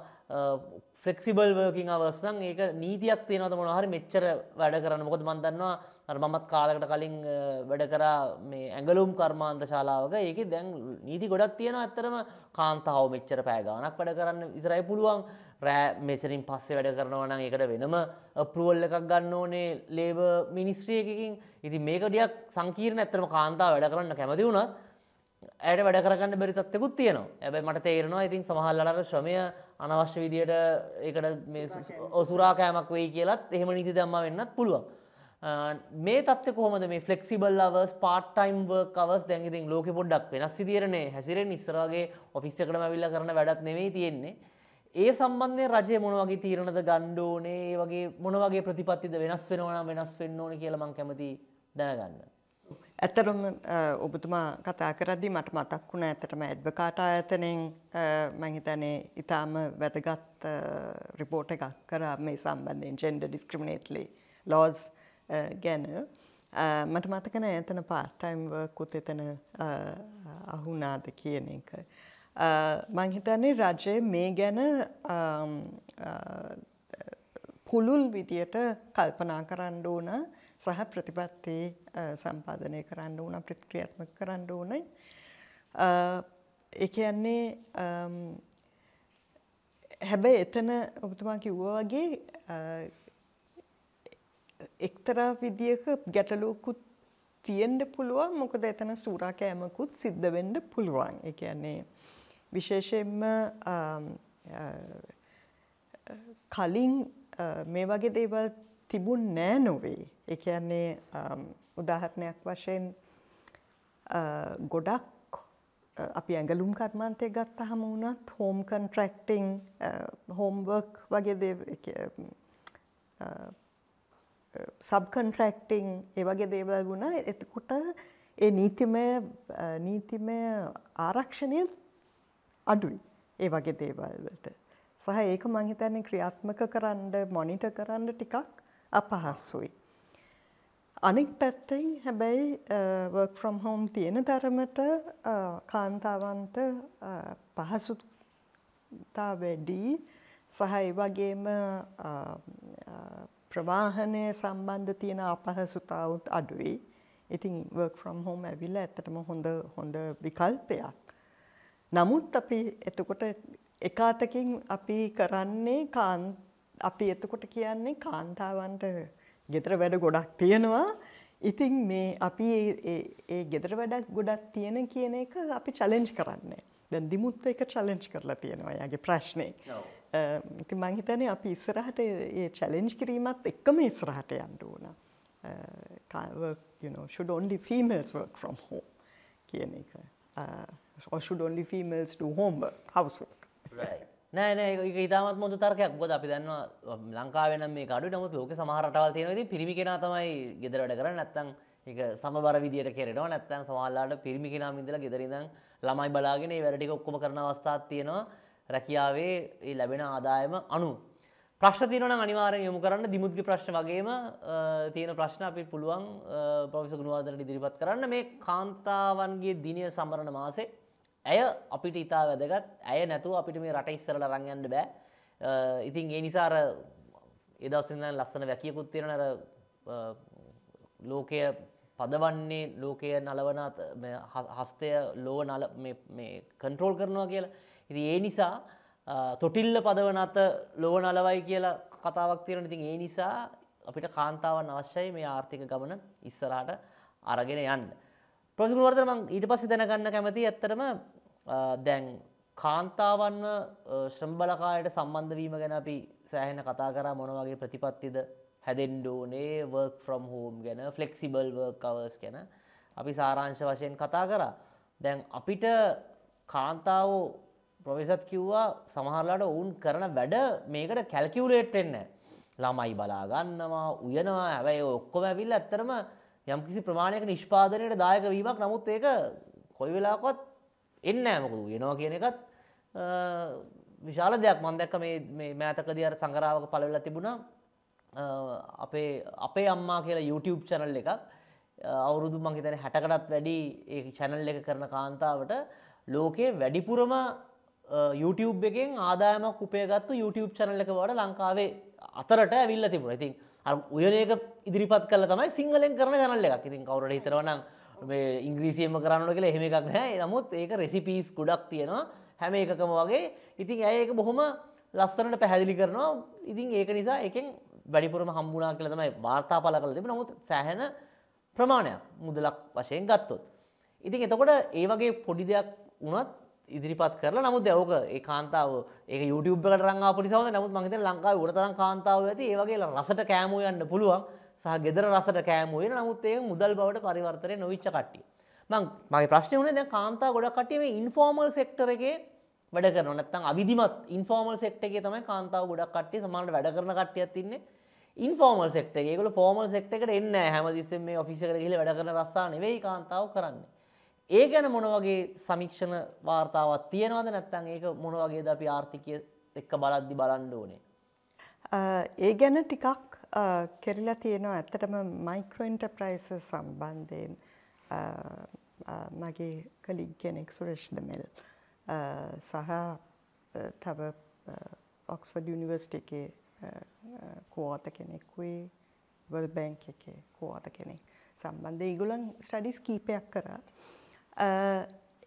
ෆෙක්සිබල් වර්කින් අවස්සන් ඒක නීතියක් තියෙනවත මොනහරි මෙච්චර වැඩ කරන්න. මොකද මන්දන්නවා මමත් කාලකට කලින් වැඩ කරා මේ ඇඟලුම් කර්මාන්ත ශාලාවක. ඒක දැන් නීති ගොඩක් තියෙන ඇත්තරම කාන්තාව මෙච්චර පෑගානක් වැඩ කරන්න ඉතරයි පුළුවන්. රෑ මෙසරින් පස්සේ වැඩ කරනවනම් ඒකට වෙනම ප්‍රුවල් එකක් ගන්න ඕනේ ලේබ මිනිස්ත්‍රියකින් ඉති මේකඩියක් සංකීරණ ඇත්තරම කාන්තාව වැඩ කරන්න කැමති වුණත් ඇයට වැඩ කරගන්න බැරි තත්වකුත් තියෙනවා ඇබයි මට තේරෙනවා ඉතින් සමහල්ලට ශ්‍රමය අනවශ්‍ය විදියට ඒකට ඔසුරා කෑමක් වෙයි කියලත් එහෙම නීති දම්ම වෙන්නත් පුළුවන්. මේ තත්ව කොහොමද මේ ෆලෙක්සිබල් අවස් පාටයිම් වර්කවස් දැඟඉතින් ලෝක පොඩ්ඩක් වෙනස් විදිරනේ හැසිරෙන් ඉස්සරගේ ඔෆිස්සකටම විල්ල කරන වැඩත් නෙවෙයි තියෙන්නේ. ඒ සම්බන්ධය රජය මොනවගේ තීරණද ගණ්ඩෝනේ වගේ මොනවගේ ප්‍රතිපත්තිද වෙනස් වෙනවන වෙනස් වෙන්න ඕන කියලමං කැමති දැනගන්න. ඇතරම ඔබතුමා කතා කරද්දි මට මතක් වුණ ඇතටම ඇඩ්වකාට ආයතනයෙන් මහිතනේ ඉතාම වැදගත් රිපෝට එකක් කර මේ සම්බන්ධයෙන් ජෙන්ඩ ඩිස්ක්‍රමිනේට්ලි ලෝස් ගැන මට මතකන ඇතන පාටයිම්වකුත් එතන අහුනාද කියන එක. මංහිතන්නේ රජය මේ ගැන පුළුල් විදියට කල්පනා කරන්න ඕන සහ ප්‍රතිපත්ති සම්පාධනය කරන්න ඕන ප්‍රතික්‍රියාත්මක කරන්න ඕනයි. ඒ කියන්නේ හැබැයි එතන ඔබතුමා කිව්වා වගේ එක්තරා විදියක ගැටලුවකුත් තියෙන්ඩ පුළුවන් මොකද එතන සූරා කෑමකුත් සිද්ධ වෙන්ඩ පුළුවන්. ඒ කියන්නේ විශේෂයෙන්ම කලින් මේ වගේ දේවල් තිබුන් නෑ නොවේ. ඒ කියන්නේ උදාහරණයක් වශයෙන් ගොඩක් අපි ඇඟලුම් කර්මාන්තය ගත්තහම වුණත් හෝම් කන්ට්‍රක්ටිං හෝම්වර්ක් වගේ දේ සබ් කන්ට්‍රක්ටිං ඒ වගේ දේවල් වුණ එතකොට ඒ නීතිමය නීතිමය ආරක්ෂණය අඩුයි ඒ වගේ දේවල්වලට. සහ ඒක මං හිතන්නේ ක්‍රියාත්මක කරන්න මොනිටර් කරන්න ටිකක් අපහසුයි. අනෙක් පැත්තෙන් හැබැයි work from home තියෙන තරමට කාන්තාවන්ට පහසුතා වැඩි සහ ඒ වගේම ප්‍රවාහනය සම්බන්ධ තියෙන අපහසුතාවුත් අඩුයි. ඉතින් work from home ඇවිල්ලා ඇත්තටම හොඳ හොඳ විකල්පයක්. නමුත් අපි එතකොට එකාතකින් අපි කරන්නේ අපි එතකොට කියන්නේ කාන්තාවන්ට ගෙදර වැඩ ගොඩක් තියෙනවා. ඉතින් මේ අපි ඒ ගෙදර වැඩක් ගොඩක් තියෙන කියන එක අපි චලෙන්ජ් කරන්නේ. දැන් දිමුත්ත එක චලෙන්ජ් කරලා තියෙනවා යාගේ ප්‍රශ්නය ඉති මංහිතනේ අපි ඉස්සරහට ඒ චලෙන්ජ් කිරීමත් එක්කම ඉස්සරහට යන්න ඕන. should only females work from home කියන එක. or should only females do homework housework නෑ නෑ ඒක ඉතාමත් මොද තර්කයක්. බොද අපි දන්නවා ලංකාවෙන මේ කඩු නමුත් ලෝක සමහරටවල් තියෙනද පිරිමි කෙන තමයි ගෙදර වැඩ කර නැත්තං එක සමබර විදියට කෙරෙනවා. නැත්තන් සමහල්ලාට පිරිමි කෙනා මිදල ගෙදරිඳ ළමයි බලාගෙන වැඩටික ඔක්කොම කරන අවස්ථාත් තියෙනවා. රැකියාවේ ඒ ලැබෙන ආදායම අනු ප්‍රශ්න තියන අනිවාරය යොමු කරන්න. දිමුද්ග ප්‍රශ්න වගේම තියෙන ප්‍රශ්න අපි පුළුවන් ප්‍රවිස ගුණවාදනට ඉදිරිපත් කරන්න. මේ කාන්තාවන්ගේ දිනය සමරණ මාසේ ඇය අපිට ඉතා වැදගත්. ඇය නැතුව අපිට මේ රට ඉස්සරල රංයන්ට බෑ. ඉතින් ඒ නිසාර එදවසින්න ලස්සන වැකියකුත් තියෙන අර ලෝකය පදවන්නේ ලෝකය නලවනත් හස්තය ලෝ නල කන්ට්‍රෝල් කරනවා කියලා. ඉති ඒ නිසා තොටිල්ල පදවනත ලොව නලවයි කියලා කතාවක් තියෙන ඉතින් ඒ නිසා අපිට කාන්තාවන් අවශ්‍යයි මේ ආර්ථික ගමන ඉස්සරහට අරගෙන යන්න. ප්‍රසිකුවර්තන මං ඊට පස්සේ දැනගන්න කැමති ඇත්තරම දැන් කාන්තාවන්ව ශ්‍රම් බලකායට සම්බන්ධ වීම ගැන අපි සෑහෙන කතා කරා මොන වගේ ප්‍රතිපත්තිද හැදෙන්ඩෝනේ වර්ක් ෆ්‍රම් හෝම් ගැන ෆලෙක්සිබල් වර්ක් කවර්ස් ගැන අපි සාරංශ වශයෙන් කතා කරා. දැන් අපිට කාන්තාවෝ ප්‍රොවෙසත් කිව්වා සමහරලාට ඔවුන් කරන වැඩ මේකට කැල්කිවලේට් වෙන්න ළමයි බලාගන්නවා උයනවා හැබැයි ඔක්කොම ඇවිල්ල ඇත්තරම යම්කිසි ප්‍රමාණයක නිෂ්පාදනයට දායක වීමක්. නමුත් ඒක කොයි වෙලාකොත් එන්න ඇමකුදු වෙනවා කියන එකත් විශාල දෙයක්. මන්දැක්ක මේ මෑතකද අර සංගරාවක පලවෙල තිබුණා අපේ අපේ අම්මා කියලා YouTube චැනල් එකක්. අවුරුදු මංහිතන හැටකටත් වැඩි ඒ චැනල් එක කරන කාන්තාවට ලෝකයේ වැඩිපුරම YouTube එකෙන් ආදායමක් උපයගත්තු YouTube චැනල් එක වට ලංකාවේ අතරට ඇවිල්ල තිබුණ. ඉතින් උයනක ඉදිරිපත් කල තමයි සිංහලෙන් කරන චැනල් එකක්. ඉතින් කවුරට හිතරවනම් මේ ඉංග්‍රීසියම කරන්න කියලා එහෙම එකක් නෑ නමුත් ඒක රෙසිපීස් ගොඩක් තියෙනවා. හැම එකකම වගේ. ඉතින් ඇය ඒක බොහොම ලස්සනට පැහැදිලි කරනවා? ඉතින් ඒක නිසා එකෙන් වැඩිපුරම හම්බුනා කියලා තමයි වාර්තා පල කළ තිබෙන නමුත් සෑහෙන ප්‍රමාණයක් මුදලක් වශයෙන් ගත්තොත්. ඉතින් එතකොට ඒ වගේ පොඩි දෙයක් වුණත් ඉදිරිපත් කරලා නමුත් ඕක ඒ කාන්තාව ඒ YouTube එකට රංගා පොලිසවද නමුත් මං හිතන්නේ ලංකාවේ උඩතරම් කාන්තාව ඇති. ඒ වගේ රසට කෑමෝ යන්න පුළුවන්. සහ ගෙදර රසට කෑම වෙන නමුත් ඒක මුදල් බවට පරිවර්තනය නොවිච්ච කට්ටිය. මං මගේ ප්‍රශ්නය වුණේ දැන් කාන්තා ගොඩක් කට්ටිය මේ ඉන්ෆෝමල් සෙක්ටර් එකේ වැඩ කරනවා නැත්නම් අවිධිමත් ඉන්ෆෝමල් සෙක්ටර් එකේ තමයි කාන්තාව ගොඩක් කට්ටිය සමහරවිට වැඩ කරන කට්ටියක් ඉන්නේ. ඉන්ෆෝර්මල් සෙක්ටර් එක. ඒගොල්ලෝ ෆෝමල් සෙක්ටර් එකට එන්නේ නැහැ. හැමතිස්සෙම මේ ඔෆිස් එකට ගිහිල්ලා වැඩ කරන රස්සා නෙවෙයි කාන්තාව කරන්නේ. ඒ ගැන මොන වගේ සමීක්ෂණ වාර්තාවක් තියෙනවද නැත්නම් ඒක මොන වගේද අපි ආර්ථිකය එක්ක බලද්දි බලන්න ඕනේ? ඒ ගැන ටිකක් කෙරලා තියෙනවා ඇත්තටම මයික්‍රෝ එන්ටර්ප්‍රයිසස් සම්බන්ධයෙන් මගේ කලිග් කෙනෙක් සුරේෂ් දමෙල්. සහ තව ඔක්ස්ෆඩ් යුනිවර්සිටි එකේ කෝත කෙනෙකුයි වල් බැංක් එකේ කෝත කෙනෙක්. සම්බන්ධ ඒගොලන් ස්ටඩිස් කීපයක් කරා.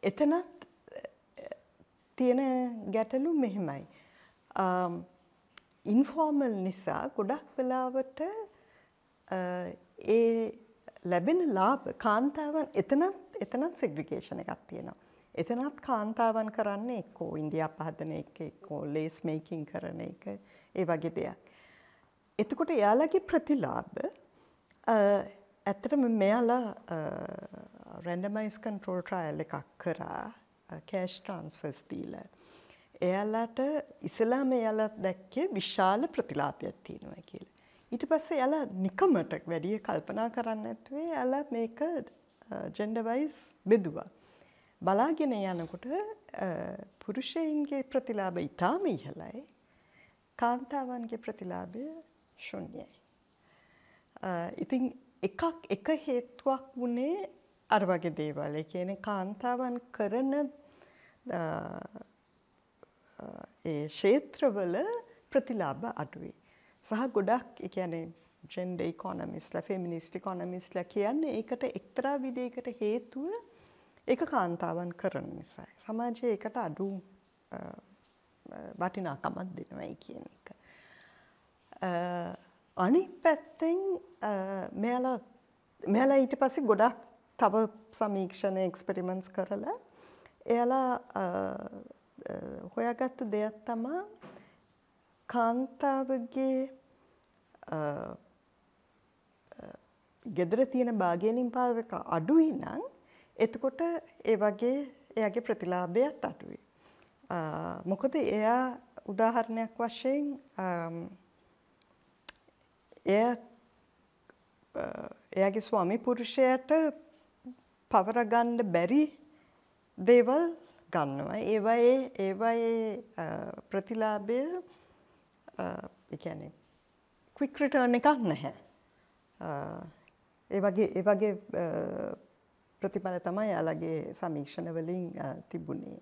එතනත් තියෙන ගැටලු මෙහෙමයි. ඉන්ෆෝර්මල් නිසා ගොඩක් වෙලාවට ඒ ලැබෙන ලාභ කාන්තාවන් එතනත් එතනත් සෙග්‍රිකේෂණ එකක් තියෙනවා. එතනත් කාන්තාවන් කරන්නේ එක්කෝ ඉන්දියා පහදන එක එක්කෝ ලේස් මේකින් කරන එක ඒ වගේ දෙයක්. එතකොට එයාලගේ ප්‍රතිලාභ ඇත්තටම මෙයාලා රැන්ඩමයිස් කන්ට්‍රෝල් ට්‍රයල් එකක් කරා කෑෂ් ට්‍රන්ස්ෆර්ස් දීලා එයාලාට ඉසලාම එයාලා දැක්කේ විශාල ප්‍රතිලාපයක් තියෙනවා කියලා. ඊට පස්සේ එයාලා නිකමට වැඩිය කල්පනා කරන්න නැතුවේ එයාලා මේක ජෙන්ඩර් බෙදුවා. බලාගෙන යනකොට පුරුෂයින්ගේ ප්‍රතිලාභ ඉතාම ඉහළයි. කාන්තාවන්ගේ ප්‍රතිලාභය ශුන්‍යයි. ඉතින් එකක් එක හේතුවක් වුණේ අර වගේ දේවල්. ඒ කියන්නේ කාන්තාවන් කරන ඒ ක්ෂේත්‍රවල ප්‍රතිලාභ අඩුයි. සහ ගොඩක් ඒ කියන්නේ ජෙන්ඩර් ඉකොනොමිස්ලා ෆෙමිනිස්ට් ඉකොනොමිස්ලා කියන්නේ ඒකට එක්තරා විදිහකට හේතුව ඒක කාන්තාවන් කරන නිසායි. සමාජයේ ඒකට අඩු වටිනාකමක් දෙනවයි කියන එක. අනිත් පැත්තෙන් මෙයාලා මෙයාලා ඊට පස්සේ ගොඩක් තව සමීක්ෂණ එක්ස්පෙරිමන්ට්ස් කරලා එයාලා හොයාගත්තු දෙයක් තමා කාන්තාවගේ ගෙදර තියෙන භාගයනින් පාවක අඩුයි නම් එතකොට ඒ වගේ එයාගේ ප්‍රතිලාභයත් අඩුයි. මොකද එයා උදාහරණයක් වශයෙන් එය එයාගේ ස්වාමි පුරුෂයට පවරගණ්ඩ බැරි දේවල් ගන්නවා. ඒවයේ ඒවයේ ප්‍රතිලාභය එකැනෙ ක්වික් රිටර්න් එකක් නැහැ. ඒ වගේ ඒ වගේ ප්‍රතිඵල තමයි යාලගේ සමීක්ෂණ වලින් තිබුණේ.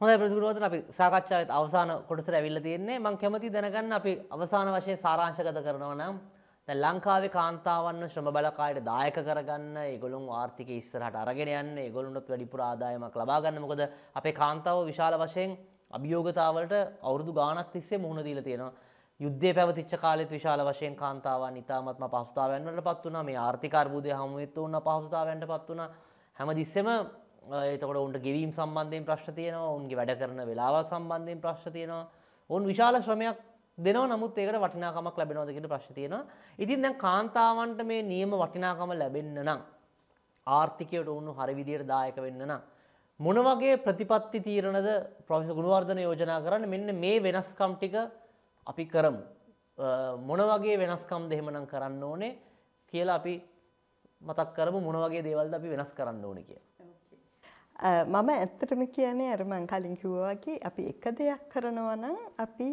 හොඳයි ප්‍රතිගුරුවතුන් අපි සාකච්ඡාවත් අවසාන කොටසට ඇවිල්ලා තියෙන්නේ මම කැමති දැනගන්න අපි අවසාන වශයෙන් සාරාංශගත කරනවා නම් දැන් ලංකාවේ කාන්තාවන්ව ශ්‍රම බලකායට දායක කරගන්න ඒගොල්ලොන් ආර්ථිකය ඉස්සරහට අරගෙන යන්න ඒගොල්ලොන්ට වැඩිපුර ආදායමක් ලබා ගන්න. මොකද අපේ කාන්තාව විශාල වශයෙන් අභියෝගතාවලට අවුරුදු ගාණක් තිස්සේ මුහුණ දීලා තියෙනවා. යුද්ධය පැවතිච්ච කාලෙත් විශාල වශයෙන් කාන්තාවන් ඉතාමත්ම පහසුතාවයන් වලට පත් වුණා. මේ ආර්ථික අර්බුදය හමු වෙච්ච උන්න පහසුතාවයන්ට පත් වුණා හැමතිස්සෙම එතකොට උන්ට ගෙවීම් සම්බන්ධයෙන් ප්‍රශ්න තියෙනවා උන්ගේ වැඩ කරන වෙලාවල් සම්බන්ධයෙන් ප්‍රශ්න තියෙනවා. උන් විශාල ශ්‍රමයක් දෙනවා නමුත් ඒකට වටිනාකමක් ලැබෙනවද කියන ප්‍රශ්න තියෙනවා. ඉතින් දැන් කාන්තාවන්ට මේ නියම වටිනාකම ලැබෙන්න නම් ආර්ථිකයට උණු හරි විදියට දායක වෙන්න නම් මොන වගේ ප්‍රතිපත්ති තීරණද ප්‍රොෆෙසර් ගුණවර්ධන යෝජනා කරන්නේ මෙන්න මේ වෙනස්කම් ටික අපි කරමු. මොන වගේ වෙනස්කම්ද එහෙමනම් කරන්න ඕනේ කියලා අපි මතක් කරමු මොන වගේ දේවල්ද අපි වෙනස් කරන්න ඕනේ කියලා. මම ඇත්තටම කියන්නේ අර මං කලින් කිව්වා වගේ අපි එක දෙයක් කරනවා නම් අපි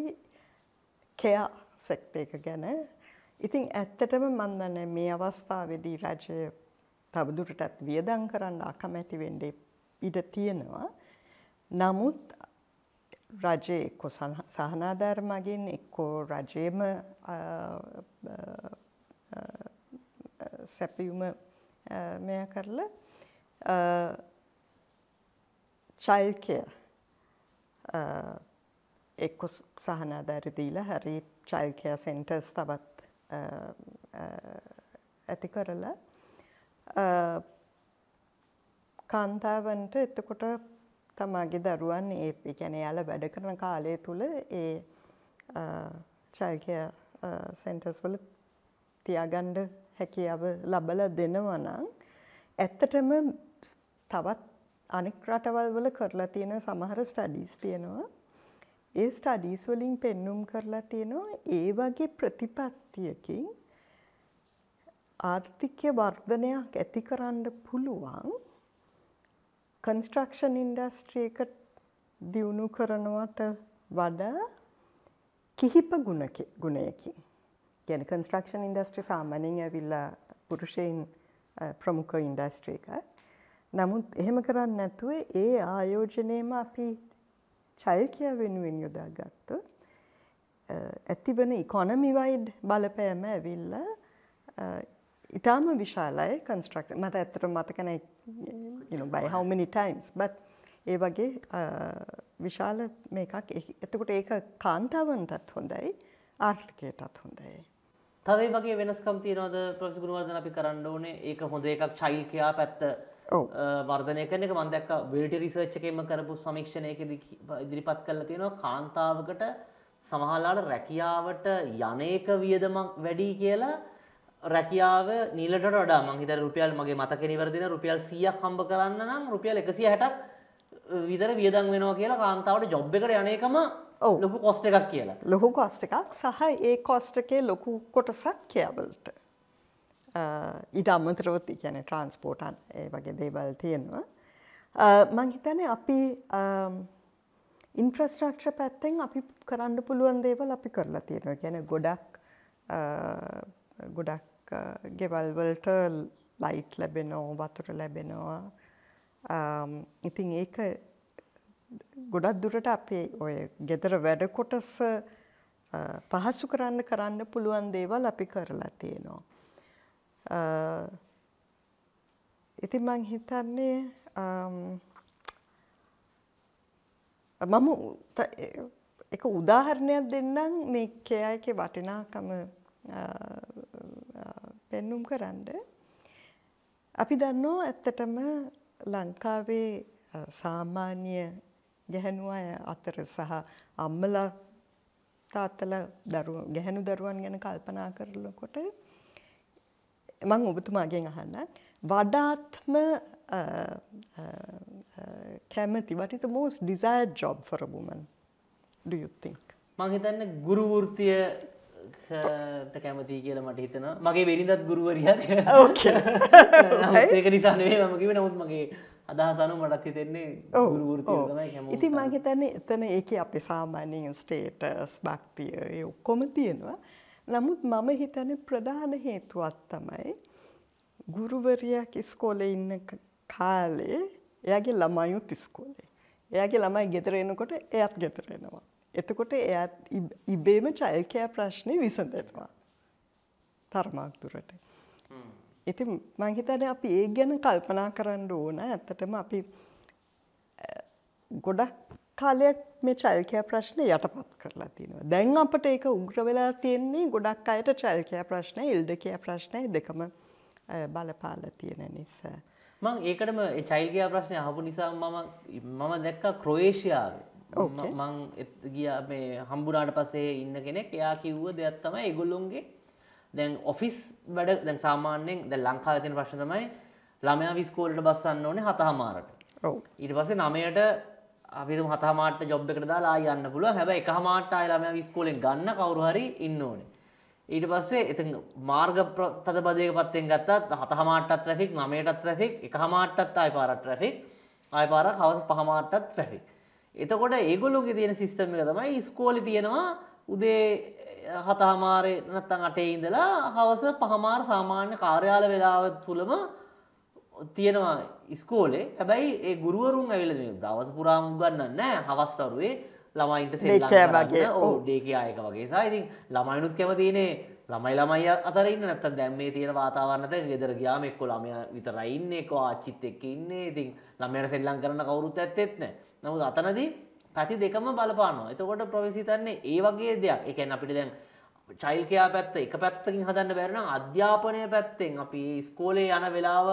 කෙයා සෙක්ට එක ගැන ඉතින් ඇත්තටම මන් දන්නේ මේ අවස්ථාවේදී රජය තවදුරටත් වියදම් කරන්න අකමැති වෙන්නේ ඉඩ තියෙනවා. නමුත් රජය එක්ක සහනාධාර මගින් එක්කෝ රජයම සැපියුම මෙය කරලා චයිල්කය එක්ක සහනාධාර දීලා හරි චයිල්කය සෙන්ටර්ස් තවත් ඇති කරලා කාන්තාවන්ට එතකොට තමාගේ දරුවන් ඒ ගැන යාල වැඩ කරන කාලය තුළ ඒ චල්කය සෙන්ටර්ස් වල තියාගණ්ඩ හැකියාව ලබල දෙනවනං ඇත්තටම තවත් අනෙක් රටවල් වල කරලා තියෙන සමහර ස්ටඩීස් තියෙනවා. ඒ ස්ටඩීස් වලින් පෙන්නුම් කරලා තියෙනවා ඒ වගේ ප්‍රතිපත්තියකින් ආර්ථිකය වර්ධනයක් ඇති කරන්න පුළුවන් කන්ස්ට්‍රක්ෂන් ඉන්ඩස්ට්‍රියක දියුණු කරනවට වඩා කිහිප ගුණයකින්. ගැන කන්ස්ට්‍රක්ෂන් ඉන්ඩස්ට්‍රි සාමානෙන් ඇවිල්ලා පුරුෂයෙන් ප්‍රමුඛ ඉන්ඩස්ට්‍රී එක. නමුත් එහෙම කරන්න නැතුව ඒ ආයෝජනයම අපි චල්කය වෙනුවෙන් යොදා ගත්තු. ඇතිවන ඉකොනමිවයිඩ් බලපෑම ඇවිල්ල ඉතාම විශාලයි කන්ස්ට්‍රක්ට මට ඇත්තට මතකන බයි හවමනි ටයිම්ස් බට ඒ වගේ විශාල මේකක් එතකොට ඒක කාන්තාවන්ටත් හොඳයි ආර්ථිකයටත් හොඳයි. තවේ වගේ වෙනස්කම් තියනවද ප්‍රොෆෙසර් ගුණවර්ධන අපි කරන්න ඕනේ ඒක හොඳ එකක් චෛල්ඩ් පැත්ත වර්ධනය කරන එක මම දැක්ක වෙල්ටි රිසර්ච් එකේම කරපු සමීක්ෂණයකදී ඉදිරිපත් කරලා තියෙනවා කාන්තාවකට සමහරලාට රැකියාවට යන්නේක වියදමක් වැඩි කියලා රැකියාව නීලට වඩා මං හිතන්නේ රුපියල් මගේ මතකේ නිවැරදින රුපියල් 100ක් හම්බ කරන්න නම් රුපියල් 160ක් විතර වියදම් වෙනවා කියලා කාන්තාවට ජොබ් එකට යන එකම ලොකු කොස්ට් එකක් කියලා. ලොකු කොස්ට් එකක් සහ ඒ කොස්ට් එකේ ලොකු කොටසක් කේබල්ට. ඊට අමතරව කියන්නේ ට්‍රාන්ස්පෝර්ට් ඒ වගේ දේවල් තියෙනවා. මං හිතන්නේ අපි ඉන්ෆ්‍රස්ට්‍රක්චර් පැත්තෙන් අපි කරන්න පුළුවන් දේවල් අපි කරලා තියෙනවා. කියන්නේ ගොඩක් ගොඩක් ගෙවල් වලට ලයිට් ලැබෙනවා වතුර ලැබෙනවා ඉතින් ඒක ගොඩක් දුරට අපේ ඔය ගෙදර වැඩ කොටස පහසු කරන්න කරන්න පුළුවන් දේවල් අපි කරලා තියෙනවා. ඉතින් මං හිතන්නේ මම එක උදාහරණයක් දෙන්නම් මේ කෙයායක වටිනාකම පෙන්නුම් කරන්න. අපි දන්නවා ඇත්තටම ලංකාවේ සාමාන්‍ය ගැහැණු අය අතර සහ අම්මලා තාත්තල දරුව ගැහැණු දරුවන් ගැන කල්පනා කරනකොට මං ඔබතුමාගෙන් අහන්න. වඩාත්ම කැමති for a woman? Do you think? මං හිතන්නේ ගුරු වෘත්තිය කැමති කියලා මට හිතනවා. මගේ වෙරිඳත් ගුරුවරියක්. ඒක නිසා නෙවේ මම කිව නමුත් මගේ අදහසනු මටත් හිතෙන්නේ ඉතින් මං හිතන්නේ එතන ඒක අපේ සාමාන්‍යයෙන් ස්ටේටස් භක්තිය ඔක්කොම තියෙනවා නමුත් මම හිතන ප්‍රධාන හේතුවත් තමයි ගුරුවරයක් ඉස්කෝලේ ඉන්න කාලේ එයාගේ ළමයුත් ඉස්කෝලේ. එයාගේ ළමයි ගෙදර එනකොට එයත් ගෙදර එනවා. එතකොට එයත් ඉබේම චල්කෑ ප්‍රශ්නය විසඳෙනවා. තරමක් දුරට. ඉති මංහිතන අපි ඒ ගැන කල්පනා කරන්න ඕන. ඇත්තටම අපි ගොඩක් කාලයක් මේ චල්කෑ ප්‍රශ්නය යටපත් කරලා තිනවා. දැන් අපට ඒක උග්‍ර වෙලා තියෙන්නේ ගොඩක් අයට චල්කෑ ප්‍රශ්නය ඉල්ඩකෑ ප්‍රශ්නය දෙකම බලපාල තියෙන නිසා. මං ඒකටම චයිල්ගයා ප්‍රශ්නය අහපු නිසා මම මම දැක්ක ක්‍රෝේෂයාවේ මං ගිය මේ හම්බුනාට පසේ ඉන්න කෙනෙක් එයා කිව්ව දෙයක් තමයි ඒගොල්ලොන්ගේ දැන් ඔෆිස් වැඩ දැන් සාමාන්‍යයෙන් දැන් ලංකාවේ තියෙන ප්‍රශ්න තමයි ළමයා විස්කෝලට බස්සන්න ඕනේ හතහමාරට. ඔව්. ඊට පස්සේ 9ට අපි හිතමු හතහමාරට ජොබ් එකට දාලා ආය යන්න පුළුවන්. හැබැයි එකහමාරට ආය ළමයා විස්කෝලෙන් ගන්න කවුරු හරි ඉන්න ඕනේ. ඊට පස්සේ එතන මාර්ග තදබදයක පත්තෙන් ගත්තත් හතහමාරටත් ට්‍රැෆික් 9ටත් ට්‍රැෆික් එකහමාරටත් ආය පාරක් ට්‍රැෆික් ආය පාරක් හවස පහමාරටත් ට්‍රැෆික්. එතකොට ඒගොල්ලොගේ තියෙන සිස්ටම් එක තමයි ඉස්කෝලේ තියෙනවා උදේ හතහමාරේ නැත්තම් අටේ ඉඳලා හවස පහමාර සාමාන්‍ය කාර්යාල වේලාව තුලම තියෙනවා ඉස්කෝලේ. හැබැයි ඒ ගුරුවරුන් ඇවිල්ලා මේ දවස පුරාම උගන්වන්නේ නැහැ. හවස් වරුවේ ළමයින්ට කරන්න ඕ ඩේකේ ආයක වගේ සා ඉතින් ළමයිනුත් කැමතිනේ ළමයි ළමයි අතර ඉන්න නැත්තම් දැන් මේ තියෙන වාතාවරණයට ගෙදර ගියාම එක්ක ළමයා විතරයි ඉන්නේ එක්ක ආච්චිත් එක්ක ඉන්නේ ඉතින් ළමයාට සෙල්ලම් කරන්න කවුරුත් ඇත්තෙත් නැහැ නමුත් අතනදී පැති දෙකම බලපානවා. එතකොට ප්‍රොෆෙසර් හිතන්නේ ඒ වගේ දෙයක්. කියන්නේ අපිට දැන් චයිල්ඩ් කෙයා පැත්ත එක පැත්තකින් හදන්න බැරි නම් අධ්‍යාපනය පැත්තෙන් අපි ඉස්කෝලේ යන වෙලාව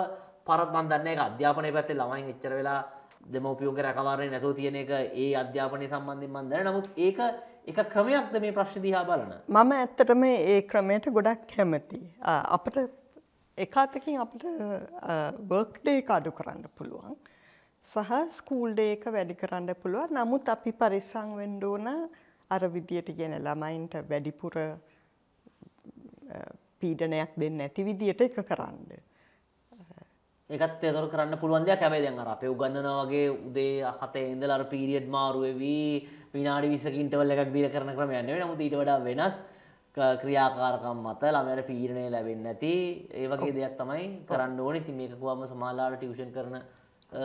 පරත් මන් දන්නේ ඒක අධ්‍යාපනය පැත්තේ ළමයින් එච්චර වෙලා දෙමව්පියෝගේ රැකවරණය නැතුව තියෙන එක ඒ අධ්‍යාපනය සම්බන්ධයෙන් මන් දන්නේ. නමුත් ඒක එක ක්‍රමයක්ද මේ ප්‍රශ්න දිහා බලන. මම ඇත්තටම ඒ ක්‍රමයට ගොඩක් කැමතියි. අපිට එක අතකින් අපිට වර්ක් ඩේ එක අඩු කරන්න පුළුවන්. සහ ස්කූල් ඩේ එක වැඩි කරන්න පුළුවන්. නමුත් අපි පරිස්සම් වෙන්න ඕන අර විදියට කියන ළමයින්ට වැඩිපුර අ, පීඩනයක් දෙන්නේ නැති විදියට එක කරන්න. ඒකත් ඒතර කරන්න පුළුවන් දෙයක් හැබැයි දැන් අර අපේ උගන්වනවා වගේ උදේ 7 ඉඳලා අර පීරියඩ් මාරු වෙවි විනාඩි 20ක ඉන්ටර්වල් එකක් දීලා කරන ක්‍රමයක් නෙවෙයි. නමුත් ඊට වඩා වෙනස් ක- ක්‍රියාකාරකම් මත ළමයට පීඩනය ලැබෙන්නේ නැති ඒ වගේ දෙයක් තමයි කරන්න ඕනේ. ඉතින් මේක කොහොම සමාලාවට ටියුෂන් කරන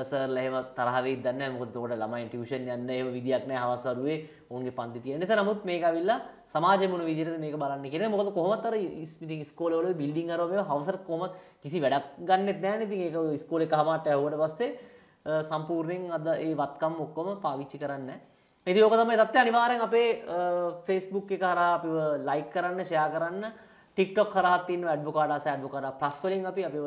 සර්ලා එහෙම තරහ වෙයිද දන්නේ නැහැ. මොකද උඩ ළමයි ටියුෂන් යන්න එහෙම විදියක් නැහැ හවස් අරුවේ උන්ගේ පන්ති තියෙන නිසා. නමුත් මේක ඇවිල්ලා සමාජෙ මොන විදිහටද මේක බලන්න කියන මොකද කොහොමත් අර ඉස්- ඉතින් ඉස්කෝලේ වල බිල්ඩින් අරව මේවා හවසට කොහොමත් කිසි වැඩක් ගන්නෙත් නැහැ නේ. ඉතින් ඒක ඉස්කෝලේ කහමාරට ඇහුවට පස්සේ අ, සම්පූර්ණයෙන් අද ඒ වත්කම් ඔක්කොම පාවිච්චි කරන්නේ නැහැ. ඉතින් ඕක තමයි තත්ත්වය අනිවාර්යෙන් අපේ Facebook එක හරහා අපිව ලයික් කරන්න, ෂෙයා කරන්න, TikTok හරහා තියෙන ඇඩ්වොකාට් ආස ඇඩ්වොකාට් ප්ලස් වලින් අපි අපිව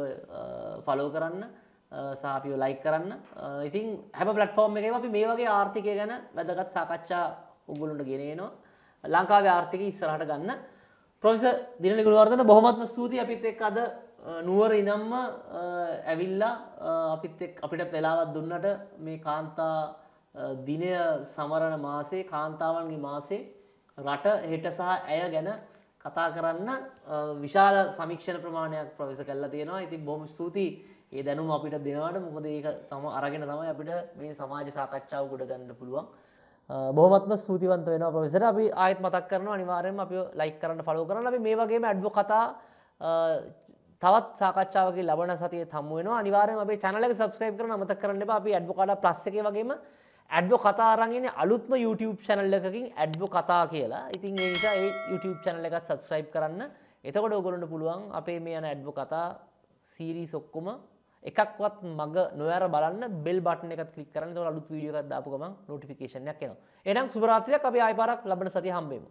ෆලෝ කරන්න අ, සහ අපිව ලයික් කරන්න. අ, ඉතින් හැම ප්ලැට්ෆෝම් එකේම අපි මේ වගේ ආර්ථිකය ගැන වැදගත් සාකච්ඡා ඔයගොල්ලන්ට ගෙන එනවා. ලංකාවේ ආර්ථිකය ඉස්සරහට ගන්න. ප්‍රොෆෙසර් දිනලි ගුණවර්ධන බොහොමත්ම ස්තුතියි අපිත් එක්ක අද අ, නුවර ඉඳන්ම අ, ඇවිල්ලා අ, අපිත් එක්ක අපිට වෙලාවක් දුන්නට මේ කාන්තා අ, දිනය සමරන මාසේ කාන්තාවන්ගේ මාසේ රට හෙට සහ ඇය ගැන කතා කරන්න අ, විශාල සමීක්ෂණ ප්‍රමාණයක් ප්‍රවේශ කල්ලා තියෙනවා. ඉතින් බොහොම ස්තුතියි. ඒ දැනුම අපිට දෙනවට. මොකද ඒක තම අරගෙන තමයි අපිට මේ සමාජ සාකච්ඡාව ගොඩ ගන්න පුළුවන්. බොහොමත්ම ස්තුතිවන්ත වෙනවා ප්‍රොෆෙසර්. අපි ආයෙත් මතක් කරනවා. අනිවාර්යෙන්ම අපි ලයික් කරන්න ෆලෝ කරන්න. අපි මේ වගේම ඇඩ්වෝ කතා අ, තවත් සාකච්ඡාවකින් ලබන සතියේ හමු වෙනවා අනිවාර්යෙන්ම අපේ channel එක subscribe කරන්න අමතක කරන්න එපා අපි ඇඩ්වෝ කතා plus එකේ වගේම ඇඩ්වෝ කතා අරන් ඉන්නේ අලුත්ම YouTube channel එකකින් ඇඩ්වෝ කතා කියලා. ඉතින් ඒ නිසා ඒ YouTube channel එකත් subscribe කරන්න. එතකොට ඔයගොල්ලන්ට පුළුවන් අපේ මේ යන ඇඩ්වෝ කතා සීරීස් ඔක්කොම එකක්වත් මග නොයර බලන්න බෙල් බටන් එකත් ක්ලික් කරන්න. එතකොට අලුත් වීඩියෝ එකක් දාපු ගමන් notification එකක් එනවා. එහෙනම් සුබ රාත්‍රියක් අපි ආයෙ පාරක් ලබන සතිය හම්බෙමු.